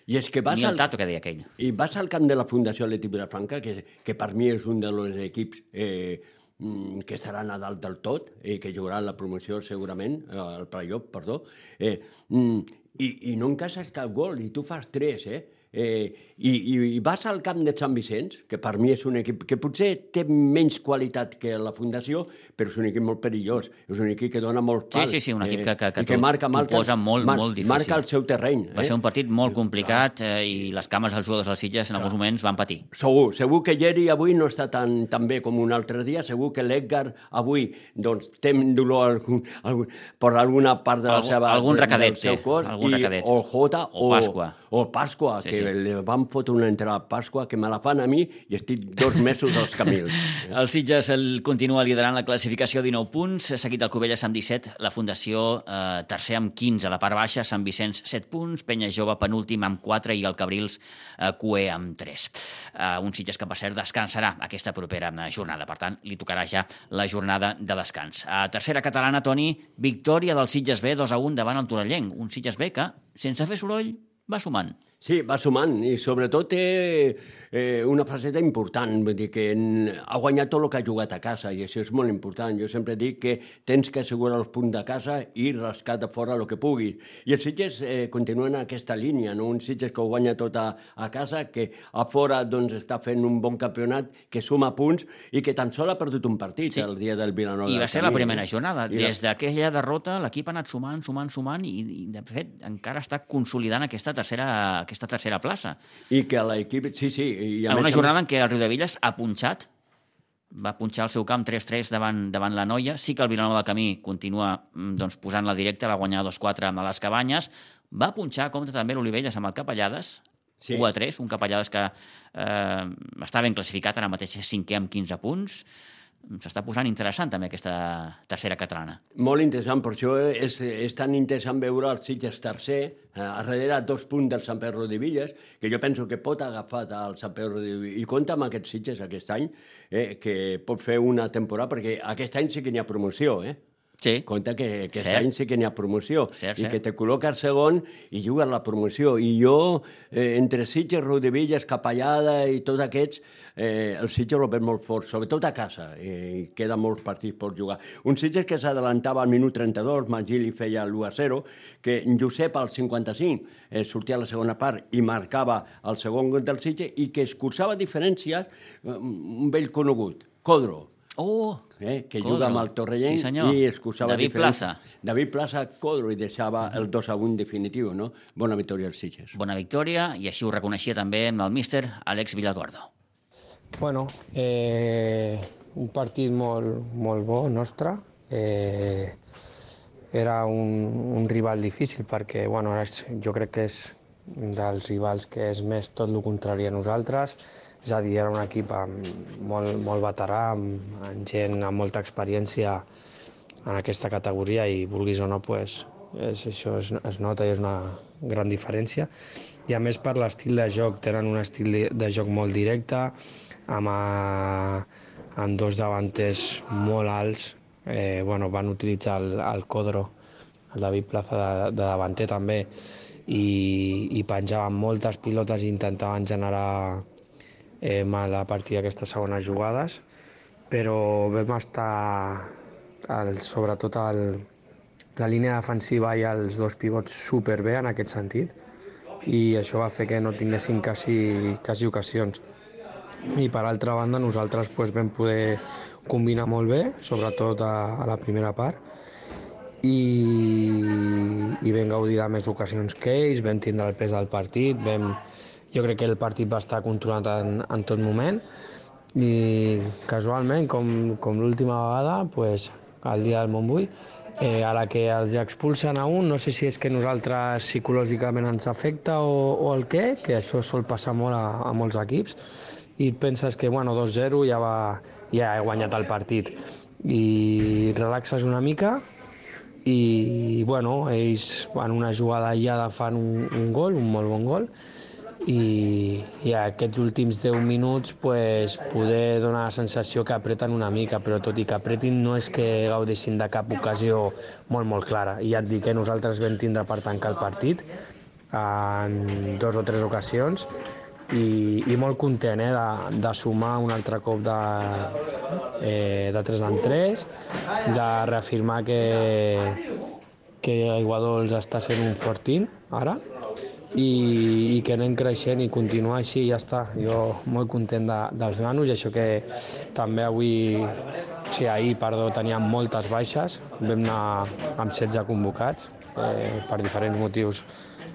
I és que vas Ni el al, Tato, que deia aquell. I vas al camp de la Fundació Atlètic Vilafranca, que, que per mi és un dels equips eh, mm, que seran a dalt del tot i eh, que jugarà la promoció segurament, eh, el playoff, perdó, eh, mm, i, i no encaixes cap gol i tu fas tres, eh? Eh, i, i vas al camp de Sant Vicenç, que per mi és un equip que potser té menys qualitat que la Fundació, però és un equip molt perillós, és un equip que dona molt pal. Sí, sí, sí, un equip que, que, que, que marca, marca, posa molt, mar, molt difícil. Marca el seu terreny. Va eh? ser un partit molt complicat eh, i les cames dels jugadors dels Sitges en alguns moments van patir. Segur, segur que Geri avui no està tan, tan bé com un altre dia, segur que l'Edgar avui doncs, té dolor algun, algun, per alguna part de la seva, algun recadet cos, algun i, recadet. o el Jota o, o Pasqua. O Pasqua, sí, que sí. li van fotre una entrada a Pasqua que me la fan a mi i estic dos mesos als camins. el Sitges el continua liderant la classificació 19 punts, seguit el Covelles amb 17, la Fundació eh, tercer amb 15, a la part baixa Sant Vicenç 7 punts, Penya Jove penúltim amb 4 i el Cabrils eh, Cué amb 3. Eh, un Sitges que per cert descansarà aquesta propera eh, jornada, per tant li tocarà ja la jornada de descans. A tercera catalana, Toni, victòria del Sitges B 2 a 1 davant el Torellenc, un Sitges B que, sense fer soroll, va sumant. Sí, va sumant i sobretot té eh, una faceta important, vull dir que ha guanyat tot el que ha jugat a casa i això és molt important. Jo sempre dic que tens que assegurar els punts de casa i rascar de fora el que puguis. I els Sitges eh, continuen en aquesta línia, no? un Sitges que ho guanya tot a, a casa, que a fora doncs, està fent un bon campionat, que suma punts i que tan sol ha perdut un partit sí. el dia del Vilanova. I va ser la primera jornada. I Des la... d'aquella derrota l'equip ha anat sumant, sumant, sumant i, i de fet encara està consolidant aquesta tercera, aquesta tercera plaça. I que l'equip, sí, sí. I a en una jornada en què el Riu de Villes ha punxat, va punxar el seu camp 3-3 davant, davant la Noia. Sí que el Vilanova del Camí continua mm, doncs, posant la directa, va guanyar 2-4 amb les Cabanyes. Va punxar, compte també l'Olivelles amb el Capellades, sí. 1-3, un Capellades que eh, està ben classificat, ara mateix és cinquè amb 15 punts s'està posant interessant també aquesta tercera catalana. Molt interessant, per això és, és tan interessant veure el Sitges tercer, eh, a darrere dos punts del Sant Pedro de Villes, que jo penso que pot agafar el Sant Pedro de Villes, i compta amb aquests Sitges aquest any, eh, que pot fer una temporada, perquè aquest any sí que n'hi ha promoció, eh? Sí. Compte que aquest cert. any sí que n'hi ha promoció cert, i cert. que te col·loques segon i jugues la promoció. I jo, eh, entre Sitges, Rodevilles, Capellada i tots aquests, eh, el Sitges el veig molt fort, sobretot a casa, eh, i queda molts partits per jugar. Un Sitges que s'adelantava al minut 32, Magili feia l'1 a 0, que Josep al 55 eh, sortia a la segona part i marcava el segon gol del Sitges i que escurçava diferències eh, un vell conegut, Codro, Oh, eh, que juga amb el Torrellent sí, i excusava David Plaza. David Plaza, Codro, i deixava el 2 a 1 definitiu, no? Bona victòria als Sitges. Bona victòria, i així ho reconeixia també amb el míster Àlex Villalgordo. Bueno, eh, un partit molt, molt bo nostre. Eh, era un, un rival difícil perquè bueno, jo crec que és dels rivals que és més tot el contrari a nosaltres és a dir, era un equip amb molt, molt veterà, amb, amb gent amb molta experiència en aquesta categoria i vulguis o no, pues, és, això es, es nota i és una gran diferència. I a més per l'estil de joc, tenen un estil de, de joc molt directe, amb, a, amb dos davanters molt alts, eh, bueno, van utilitzar el, el Codro, el David Plaza de, de davanter també, i, i penjaven moltes pilotes i intentaven generar eh, mal a partir d'aquestes segones jugades, però vam estar, el, sobretot el, la línia defensiva i els dos pivots superbé en aquest sentit, i això va fer que no tinguessin quasi, quasi ocasions. I per altra banda nosaltres pues, vam poder combinar molt bé, sobretot a, a la primera part, i, i vam gaudir de més ocasions que ells, vam tindre el pes del partit, vam, jo crec que el partit va estar controlat en, en tot moment i casualment, com, com l'última vegada, pues, el dia del Montbui, eh, a la que els expulsen a un, no sé si és que nosaltres psicològicament ens afecta o, o el què, que això sol passar molt a, a molts equips, i penses que bueno, 2-0 ja, va, ja he guanyat el partit. I relaxes una mica i bueno, ells en una jugada aïllada fan un, un gol, un molt bon gol i, i aquests últims 10 minuts pues, poder donar la sensació que apreten una mica, però tot i que apretin no és que gaudeixin de cap ocasió molt, molt clara. I ja et dic que nosaltres vam tindre per tancar el partit en dos o tres ocasions i, i molt content eh, de, de sumar un altre cop de, eh, de 3 en 3, de reafirmar que, que Aiguadols està sent un fortín ara i, i que anem creixent i continuar així i ja està. Jo molt content de, dels nanos i això que també avui, o sigui, ahir, perdó, teníem moltes baixes, vam anar amb 16 convocats eh, per diferents motius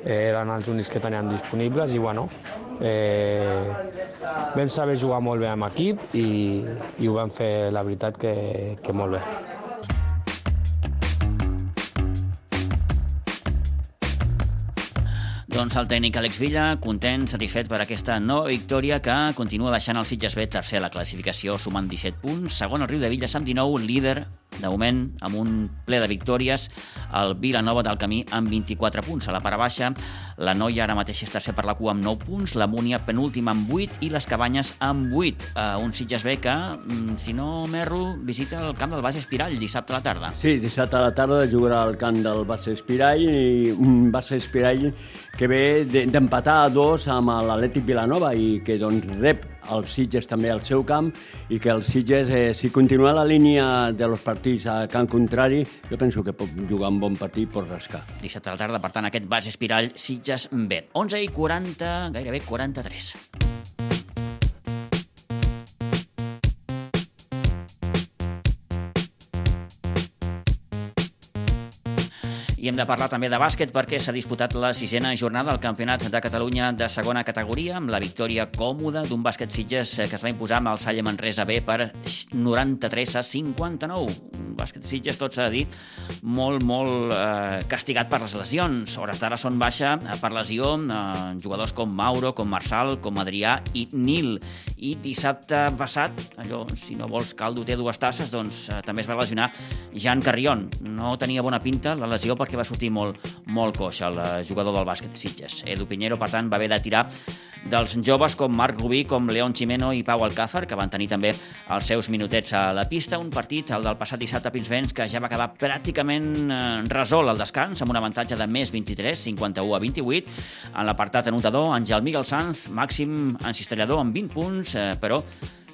eh, eren els únics que teníem disponibles i bueno, eh, vam saber jugar molt bé amb equip i, i ho vam fer la veritat que, que molt bé. Doncs el tècnic Àlex Villa, content, satisfet per aquesta nova victòria que continua deixant el Sitges B tercer a la classificació sumant 17 punts. Segon el Riu de Villas amb 19, líder de moment amb un ple de victòries el Vilanova del Camí amb 24 punts. A la part baixa, la Noia ara mateix és tercer per la cua amb 9 punts, la Múnia penúltima amb 8 i les Cabanyes amb 8. Uh, un Sitges B que, mm, si no m'erro, visita el camp del Bas Espirall dissabte a la tarda. Sí, dissabte a la tarda jugarà al camp del Bas Espirall i un Bas Espirall que ve d'empatar a dos amb l'Atlètic Vilanova i que doncs rep el Sitges també al seu camp i que el Sitges, eh, si continua la línia de los partits a camp contrari, jo penso que pot jugar un bon partit pot rascar. Dissabte a la tarda, per tant, aquest base espirall Sitges B. 11 i 40, gairebé 43. I hem de parlar també de bàsquet perquè s'ha disputat la sisena jornada del Campionat de Catalunya de segona categoria amb la victòria còmoda d'un bàsquet Sitges que es va imposar amb el Salle Manresa B per 93 a 59. Bàsquet Sitges, tot s'ha de dir, molt, molt eh, castigat per les lesions. Hores d'ara són baixa eh, per lesió eh, jugadors com Mauro, com Marçal, com Adrià i Nil. I dissabte passat, allò, si no vols caldo té dues tasses, doncs eh, també es va lesionar Jan Carrion. No tenia bona pinta la lesió perquè va sortir molt, molt coix el eh, jugador del bàsquet Sitges. Edu Pinheiro, per tant, va haver de tirar dels joves com Marc Rubí, com León Chimeno i Pau Alcázar, que van tenir també els seus minutets a la pista. Un partit, el del passat dissabte a Pinsbens, que ja va acabar pràcticament eh, resol al descans, amb un avantatge de més 23, 51 a 28. En l'apartat anotador, Àngel Miguel Sanz, màxim encistellador amb 20 punts, eh, però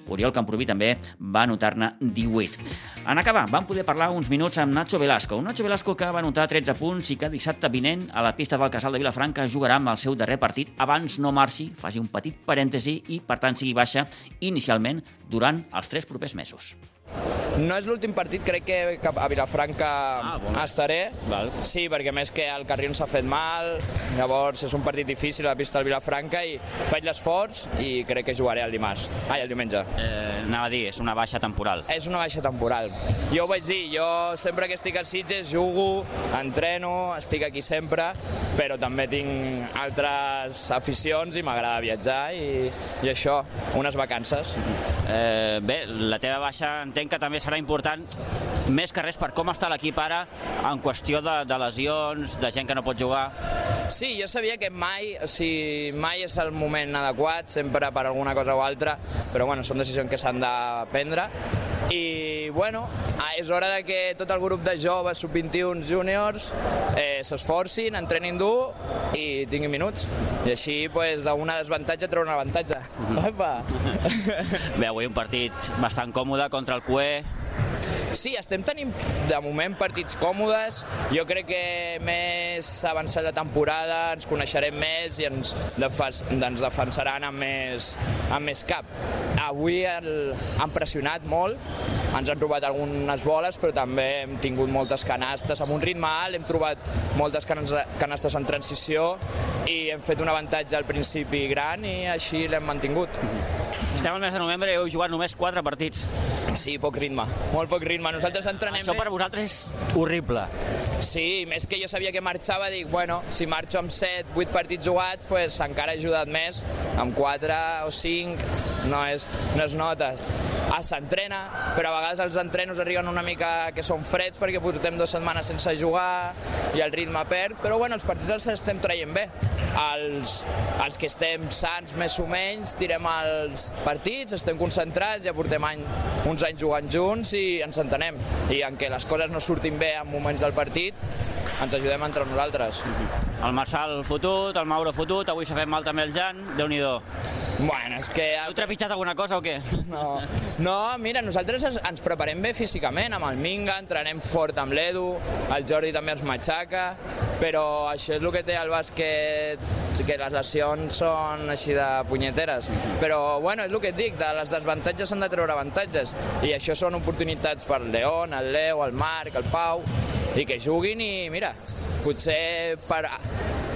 Oriol Camproví també va anotar-ne 18. En acabar, vam poder parlar uns minuts amb Nacho Velasco. Un Nacho Velasco que va anotar 13 punts i que dissabte vinent a la pista del Casal de Vilafranca jugarà amb el seu darrer partit abans no marxi, faci un petit parèntesi i, per tant, sigui baixa inicialment durant els tres propers mesos. No és l'últim partit, crec que a Vilafranca ah, bon. estaré. Val. Sí, perquè més que el Carrion s'ha fet mal, llavors és un partit difícil a la pista del Vilafranca i faig l'esforç i crec que jugaré el dimarts. Ai, el diumenge. Eh, anava a dir, és una baixa temporal. És una baixa temporal. Jo ho vaig dir, jo sempre que estic a Sitges jugo, entreno, estic aquí sempre, però també tinc altres aficions i m'agrada viatjar i, i això, unes vacances. Eh, bé, la teva baixa entenc que també serà important, més que res, per com està l'equip ara en qüestió de, de lesions, de gent que no pot jugar. Sí, jo sabia que mai, o sigui, mai és el moment adequat, sempre per alguna cosa o altra, però bueno, són decisions que s'han de prendre. I bueno, ah, és hora de que tot el grup de joves, sub-21, júniors, eh, s'esforcin, entrenin dur i tinguin minuts. I així, pues, d'una desavantatge treure un avantatge. Opa! Bé, avui un partit bastant còmode contra el CUE, Sí, estem tenint de moment partits còmodes. Jo crec que més avançat la temporada ens coneixerem més i ens, defens ens defensaran amb més, amb més cap. Avui el, han pressionat molt, ens han robat algunes boles, però també hem tingut moltes canastes amb un ritme alt, hem trobat moltes canastes en transició i hem fet un avantatge al principi gran i així l'hem mantingut. Estem al mes de novembre i heu jugat només 4 partits. Sí, poc ritme, molt poc ritme. Nosaltres entrenem Això per vosaltres és horrible. Sí, més que jo sabia que marxava, dic, bueno, si marxo amb 7, 8 partits jugats, pues encara he ajudat més. Amb 4 o 5 no és, no es nota. Ah, s'entrena, però a vegades els entrenos arriben una mica que són freds perquè portem dues setmanes sense jugar i el ritme perd, però bueno, els partits els estem traient bé. Els, els que estem sants més o menys, tirem els partits, estem concentrats, ja portem any, uns anys jugant junts i ens entenem. I en què les coses no surtin bé en moments del partit, ens ajudem entre nosaltres. El Marçal fotut, el Mauro fotut, avui s'ha fet mal també el Jan, déu nhi Bueno, és que... Heu trepitjat alguna cosa o què? No, no mira, nosaltres ens preparem bé físicament, amb el Minga, entrenem fort amb l'Edu, el Jordi també ens matxaca, però això és el que té el bàsquet, que les lesions són així de punyeteres. Però, bueno, és el que et dic, de les desavantatges s'han de treure avantatges, i això són oportunitats per León, el Leo, el Marc, el Pau, i que juguin i, mira, potser per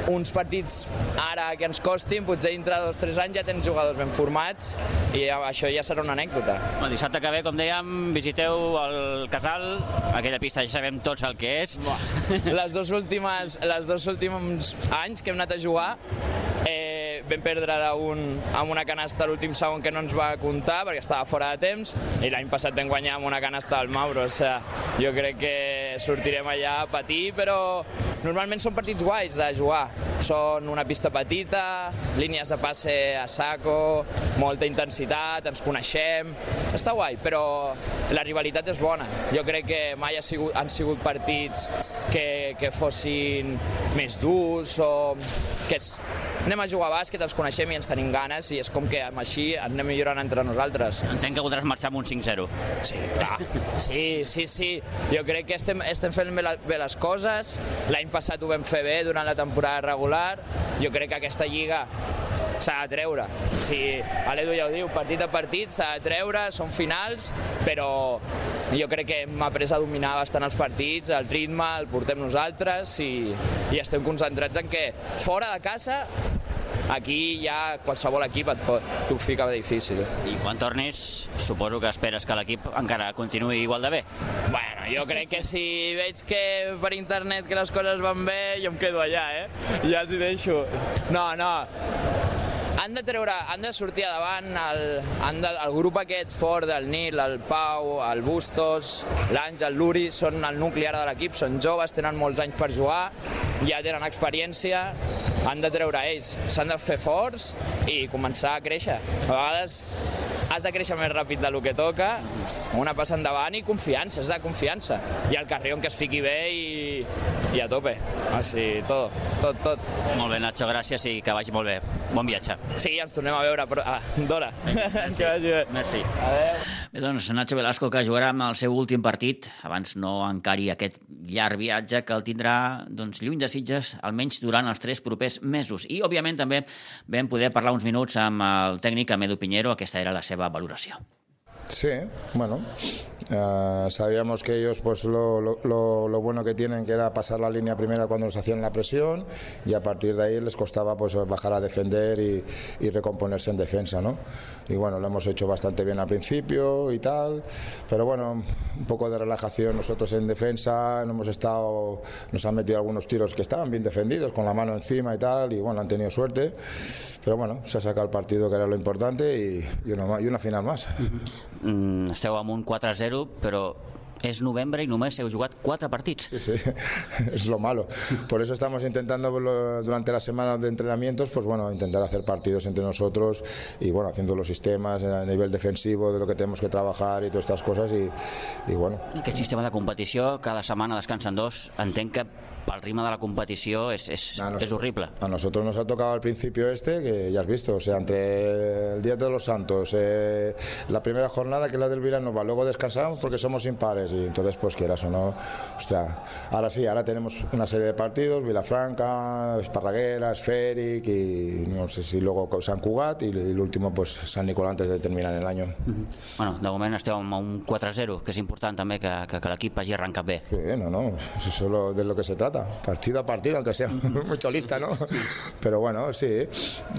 uns partits ara que ens costin, potser dintre de dos o tres anys ja tens jugadors ben formats i això ja serà una anècdota. El dissabte que ve, com dèiem, visiteu el Casal, aquella pista ja sabem tots el que és. Les dos últimes, les dos últims anys que hem anat a jugar, eh, vam perdre un, amb una canasta l'últim segon que no ens va comptar perquè estava fora de temps i l'any passat vam guanyar amb una canasta al Mauro. O sigui, jo crec que sortirem allà a patir, però normalment són partits guais de jugar. Són una pista petita, línies de passe a saco, molta intensitat, ens coneixem, està guai, però la rivalitat és bona. Jo crec que mai ha sigut, han sigut partits que, que fossin més durs o que és, anem a jugar a bàsquet, ens coneixem i ens tenim ganes i és com que amb així anem millorant entre nosaltres. Entenc que voldràs marxar amb un 5-0. Sí, clar. Sí, sí, sí. Jo crec que estem, estem fent bé, bé les coses. L'any passat ho vam fer bé durant la temporada regular. Jo crec que aquesta lliga s'ha de treure. Sigui, l'Edu ja ho diu, partit a partit s'ha de treure, són finals, però jo crec que hem après a dominar bastant els partits, el ritme el portem nosaltres i, i estem concentrats en que fora de casa aquí ja qualsevol equip et pot, t'ho fica difícil. I quan tornis, suposo que esperes que l'equip encara continuï igual de bé. Bueno, jo crec que si veig que per internet que les coses van bé, jo em quedo allà, eh? Ja els hi deixo. No, no, han de treure, han de sortir davant el, han de, el grup aquest fort del Nil, el Pau, el Bustos, l'Àngel, l'Uri, són el nucli ara de l'equip, són joves, tenen molts anys per jugar, ja tenen experiència, han de treure ells, s'han de fer forts i començar a créixer. A vegades has de créixer més ràpid del que toca, una passa endavant i confiança, és de confiança. I el Carrion que es fiqui bé i, i a tope. Així, tot, tot, tot. Molt bé, Nacho, gràcies i que vagi molt bé. Bon viatge. Sí, ens tornem a veure, però... Ah, Dora, que vagi bé. Merci. Adéu. Bé, doncs, Nacho Velasco, que jugarà amb el seu últim partit, abans no encari aquest llarg viatge que el tindrà doncs, lluny de Sitges, almenys durant els tres propers mesos. I, òbviament, també vam poder parlar uns minuts amb el tècnic Amedo Piñero, aquesta era la seva valoració. Sí, bueno, Eh, sabíamos que ellos, pues lo, lo- lo- bueno que tienen que era pasar la línea primera cuando nos hacían la presión y a partir de ahí les costaba pues bajar a defender y, y recomponerse en defensa, ¿no? Y bueno, lo hemos hecho bastante bien al principio y tal, pero bueno, un poco de relajación nosotros en defensa, hemos estado, nos han metido algunos tiros que estaban bien defendidos, con la mano encima y tal, y bueno, han tenido suerte, pero bueno, se ha sacado el partido que era lo importante y, y una, y una final más. Mm, esteu amb un 4-0, però és novembre i només heu jugat 4 partits. Sí, sí, es lo malo. Por eso estamos intentando durante las semanas de entrenamientos, pues bueno, intentar hacer partidos entre nosotros y bueno, haciendo los sistemas a nivel defensivo de lo que tenemos que trabajar y todas estas cosas y, y bueno, Aquest sistema de competició, cada setmana descansen dos, entenc que pel ritme de la competició és, és, és horrible. A nosotros nos ha tocado al principio este, que ya has visto, o sea, entre el Día de los Santos, eh, la primera jornada que es la del Villanova, luego descansamos porque somos impares y entonces pues quieras o no, ostras, ahora sí, ahora tenemos una serie de partidos, Vilafranca, Esparraguera, Esferic y no sé si luego San Cugat y, y el último pues San Nicolás antes de terminar el año. Bueno, de moment esteu amb un 4-0, que és important també que, que, que l'equip hagi arrencat bé. Sí, no, no, eso es solo de lo que se trata, partido a partido, aunque sea mucho lista, ¿no? Pero bueno, sí,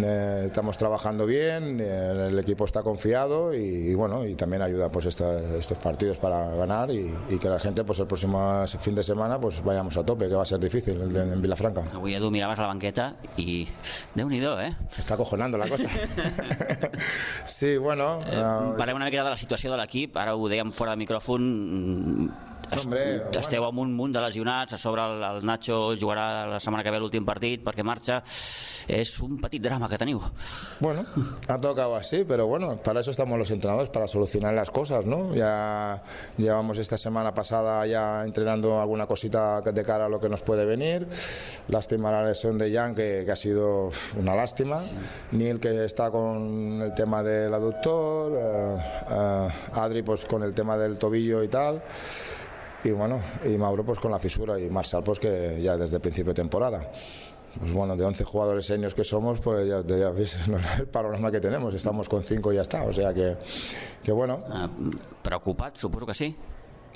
eh, estamos trabajando bien, eh, el equipo está confiado y, y bueno, y también ayuda pues esta- estos partidos para ganar y, y que la gente pues el próximo fin de semana pues vayamos a tope, que va a ser difícil de- en Vilafranca. Avui, Edu, miraves la banqueta i... Déu-n'hi-do, eh? Està acojonando la cosa. sí, bueno... Eh, parlem una mica de la situació de l'equip, ara ho dèiem fora de micròfon, mm, Hombre, esteu amb un munt de lesionats, a sobre el, el Nacho jugarà la setmana que ve l'últim partit perquè marxa, és un petit drama que teniu. Bueno, ha tocado así, pero bueno, para eso estamos los entrenadores, para solucionar las cosas, ¿no? Ya llevamos esta semana pasada ya entrenando alguna cosita de cara a lo que nos puede venir. Lástima la lesión de Jan, que, que ha sido una lástima. Neil, que está con el tema del aductor. eh, eh, Adri, pues con el tema del tobillo y tal. Y bueno, y Mauro pues con la fisura y Marshall pues que ya desde el principio de temporada. Pues bueno, de 11 jugadores seniors que somos, pues ya, ya veis el panorama que tenemos. Estamos con 5 y ya está. O sea que, que bueno. Preocupat, suposo que sí.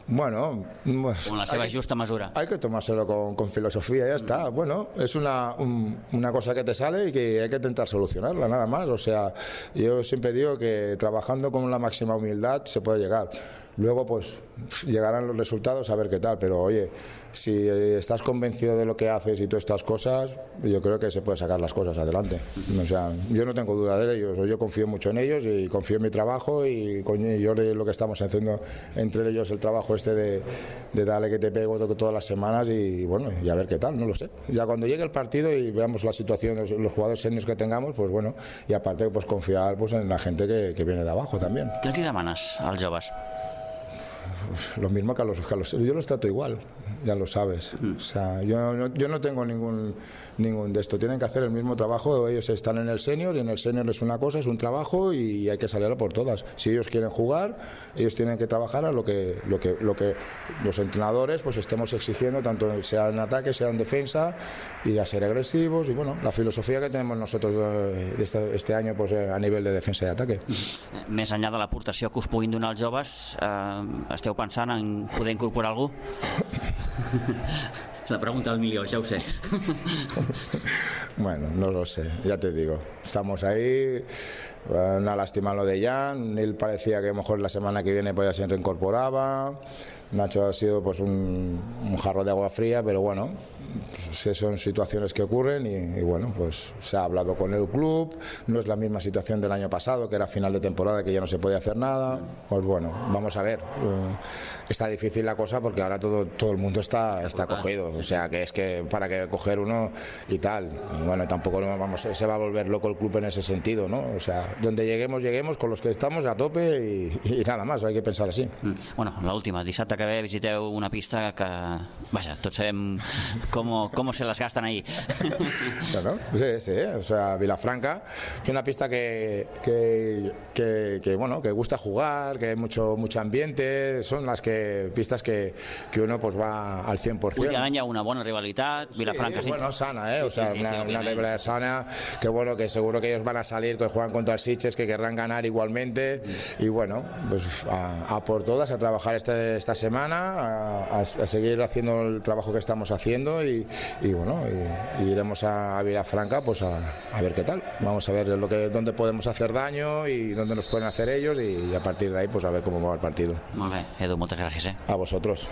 Bueno, pues, Con la seva hay justa mesura. hay que tomárselo con, con filosofía, ya está. Bueno, es una, un- una cosa que te sale y que hay que intentar solucionarla, nada más. O sea, yo siempre digo que trabajando con la máxima humildad se puede llegar. Luego, pues, llegarán los resultados a ver qué tal. Pero, oye, si estás convencido de lo que haces y todas estas cosas, yo creo que se puede sacar las cosas adelante. O sea, yo no tengo duda de ellos. Yo confío mucho en ellos y confío en mi trabajo y con yo lo que estamos haciendo entre ellos el trabajo este de, de darle que te pego to- todas las semanas y bueno, y a ver qué tal, no lo sé. Ya cuando llegue el partido y veamos la situación, los, jugadores seniors que tengamos, pues bueno, y aparte pues confiar pues en la gente que, que viene de abajo también. Què els hi demanes als joves? Lo mismo que a los, que a los- yo los trato igual, ya lo sabes. O sea, yo no, yo no tengo ningún, ningún de esto. Tienen que hacer el mismo trabajo. Ellos están en el senior y en el senior es una cosa, es un trabajo y hay que salir por todas. Si ellos quieren jugar, ellos tienen que trabajar a lo que, lo que, lo que los entrenadores pues estemos exigiendo, tanto sea en ataque, sea en defensa, y a ser agresivos. Y bueno, la filosofía que tenemos nosotros de este, este año pues eh, a nivel de defensa y ataque. Més enllà de l'aportació que us puguin donar els joves, eh, esteu pensant en poder incorporar algú? La pregunta del milió, ja ho sé. Bueno, no lo sé, ya te digo. Estamos ahí, una lástima lo de Jan, Neil parecía que a lo mejor la semana que viene pues ya se reincorporaba, Nacho ha sido pues un, un jarro de agua fría, pero bueno, pues, son situaciones que ocurren y, y bueno, pues se ha hablado con el club, no es la misma situación del año pasado, que era final de temporada, que ya no se podía hacer nada, pues bueno, vamos a ver. eh, está difícil la cosa porque ahora todo, todo el mundo está, está cogido, o sea que es que para que coger uno y tal, y bueno, tampoco vamos, se va a volver loco el club en ese sentido, ¿no? O sea, donde lleguemos, lleguemos con los que estamos a tope y, y nada más, hay que pensar así. Mm. Bueno, l'última, dissabte que ve visiteu una pista que, vaja, tots sabem com, com se les gasten ahí. Claro, sí, sí, o sea, Vilafranca, que es una pista que, que, que, que, bueno, que gusta jugar, que hay mucho, mucho ambiente, son las que pistas que, que uno pues va al 100%. Últimament hi ha una bona rivalitat, Vilafranca sí. Bueno, sana, ¿eh? o Sí, sea, sí, sí, una, sí, una rivalidad sana, que bueno, que seguro que ellos van a salir, que juegan contra el Sitges que querrán ganar igualmente y bueno, pues a, a por todas, a trabajar este- esta semana, a, seguir haciendo el trabajo que estamos haciendo y, y bueno, y, y iremos a, Vilafranca pues a, ver qué tal. Vamos a ver lo que, dónde podemos hacer daño y dónde nos pueden hacer ellos y, a partir de ahí pues a ver cómo va el partido. Edu, gràcies. Eh? A vosotros.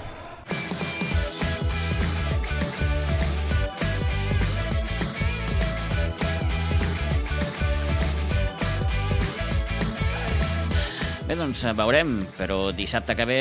Bé, doncs eh, veurem, però dissabte que ve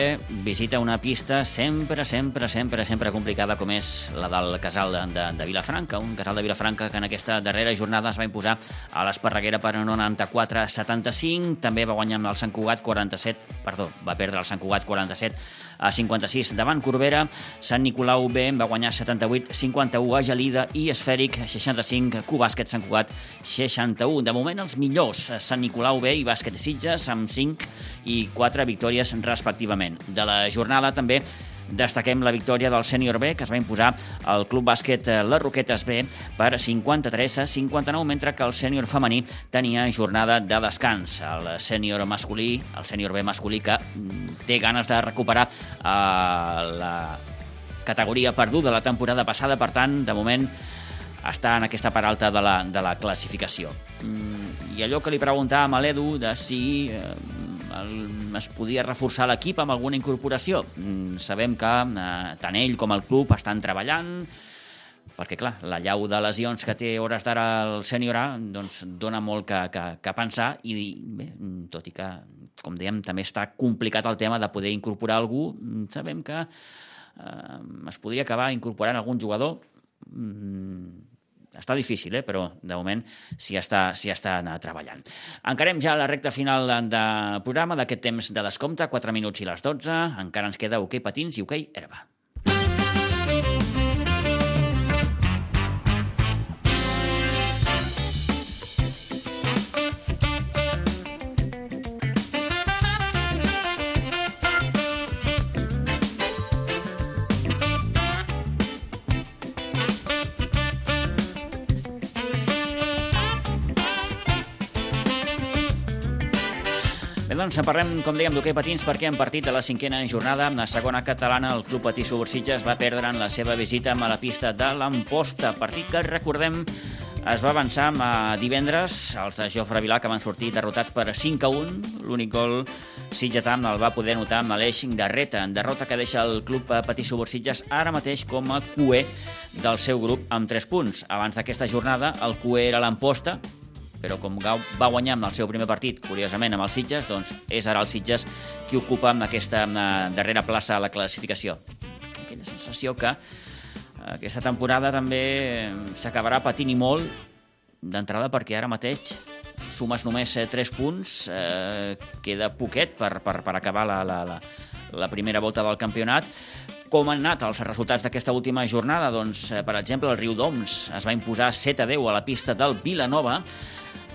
visita una pista sempre, sempre, sempre, sempre complicada com és la del casal de, de, Vilafranca, un casal de Vilafranca que en aquesta darrera jornada es va imposar a l'Esparreguera per 94 a 75, també va guanyar amb el Sant Cugat 47, perdó, va perdre el Sant Cugat 47 a 56 davant Corbera, Sant Nicolau B va guanyar 78 51 a Gelida i Esfèric 65, Cubàsquet Sant Cugat 61. De moment els millors, Sant Nicolau B i Bàsquet Sitges amb 5 i 4 victòries respectivament. De la jornada també destaquem la victòria del sènior B, que es va imposar al Club Bàsquet eh, Les Roquetes B per 53 a 59, mentre que el sènior femení tenia jornada de descans. El sènior masculí, el sènior B masculí, que mm, té ganes de recuperar eh, la categoria perduda la temporada passada, per tant, de moment està en aquesta part alta de la, de la classificació. Mm, I allò que li preguntàvem a l'Edu de si eh, el, es podia reforçar l'equip amb alguna incorporació. Mm, sabem que eh, tant ell com el club estan treballant, perquè clar, la llau de lesions que té hores d'ara el sènior A doncs, dona molt que, que, que pensar i bé, tot i que, com dèiem, també està complicat el tema de poder incorporar algú, mm, sabem que eh, es podria acabar incorporant algun jugador mm, està difícil, eh? però de moment s'hi està, està treballant. Encarem ja la recta final de programa d'aquest temps de descompte, 4 minuts i les 12. Encara ens queda hoquei patins i hoquei herba. Doncs en parlem, com dèiem, d'hoquei patins perquè en partit de la cinquena jornada, en la segona catalana, el Club Patí Subursitges va perdre en la seva visita a la pista de l'Amposta, partit que, recordem, es va avançar amb eh, divendres els de Jofre Vilà, que van sortir derrotats per 5 a 1. L'únic gol Sitgetam el va poder notar amb l'Eix Garreta, en derrota que deixa el Club Patí Subursitges ara mateix com a cué del seu grup amb 3 punts. Abans d'aquesta jornada, el cué era l'Amposta, però com va guanyar amb el seu primer partit, curiosament, amb els Sitges, doncs és ara el Sitges qui ocupa amb aquesta darrera plaça a la classificació. Aquella sensació que eh, aquesta temporada també s'acabarà patint i molt d'entrada perquè ara mateix sumes només 3 punts, eh, queda poquet per, per, per acabar la, la, la, la primera volta del campionat. Com han anat els resultats d'aquesta última jornada? Doncs, eh, per exemple, el Riu Doms es va imposar 7 a 10 a la pista del Vilanova,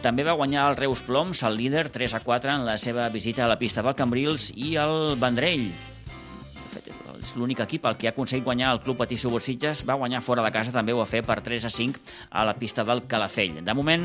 també va guanyar el Reus Ploms, el líder, 3 a 4 en la seva visita a la pista del Cambrils i el Vendrell. És l'únic equip el que ha aconseguit guanyar el Club Patí Subursitges. Va guanyar fora de casa, també ho va fer per 3 a 5 a la pista del Calafell. De moment,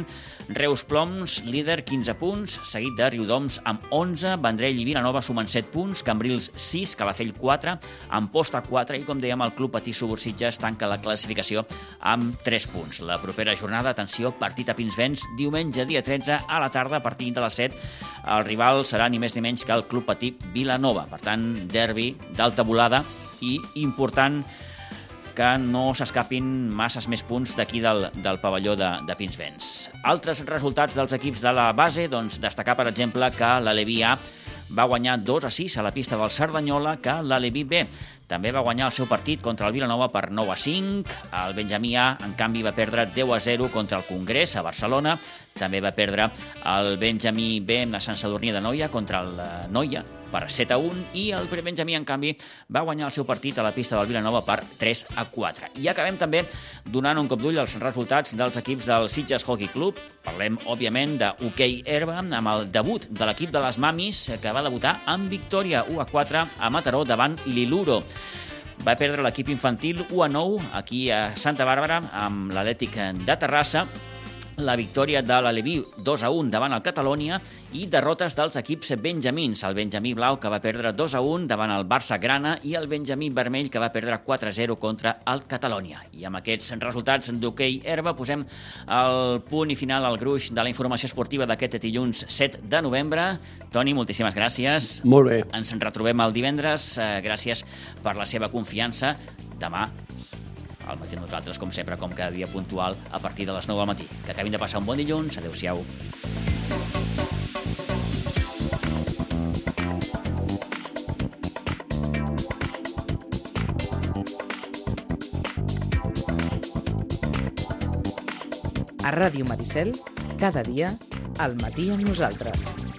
Reus Ploms, líder, 15 punts, seguit de Riudoms amb 11, Vendrell i Vilanova sumen 7 punts, Cambrils 6, Calafell 4, Amposta 4 i, com dèiem, el Club Patí Subursitges tanca la classificació amb 3 punts. La propera jornada, atenció, partit a Pinsbens, diumenge dia 13 a la tarda a partir de les 7. El rival serà ni més ni menys que el Club Patí Vilanova. Per tant, derbi d'alta volada i important que no s'escapin masses més punts d'aquí del, del pavelló de, de Pinsbens. Altres resultats dels equips de la base, doncs destacar, per exemple, que l'Alevi A va guanyar 2 a 6 a la pista del Cerdanyola que l'Alevi B. També va guanyar el seu partit contra el Vilanova per 9 a 5. El Benjamí A, en canvi, va perdre 10 a 0 contra el Congrés a Barcelona. També va perdre el Benjamí B a Sant Sadurní de Noia contra el eh, Noia per 7 a 1 i el Benjamí, en canvi, va guanyar el seu partit a la pista del Vilanova per 3 a 4. I acabem també donant un cop d'ull als resultats dels equips del Sitges Hockey Club. Parlem, òbviament, de hoquei herba amb el debut de l'equip de les Mamis que va debutar amb victòria 1 a 4 a Mataró davant l'Iluro. Va perdre l'equip infantil 1 a 9 aquí a Santa Bàrbara amb l'Atlètic de Terrassa la victòria de l'Aleví 2 a 1 davant el Catalònia i derrotes dels equips benjamins. El Benjamí Blau, que va perdre 2 a 1 davant el Barça Grana i el Benjamí Vermell, que va perdre 4 a 0 contra el Catalònia. I amb aquests resultats d'hoquei herba posem el punt i final al gruix de la informació esportiva d'aquest dilluns 7 de novembre. Toni, moltíssimes gràcies. Molt bé. Ens en retrobem el divendres. Eh, gràcies per la seva confiança. Demà al matí nosaltres, com sempre, com cada dia puntual, a partir de les 9 del matí. Que acabin de passar un bon dilluns. Adéu-siau. A Ràdio Maricel, cada dia, al matí amb nosaltres.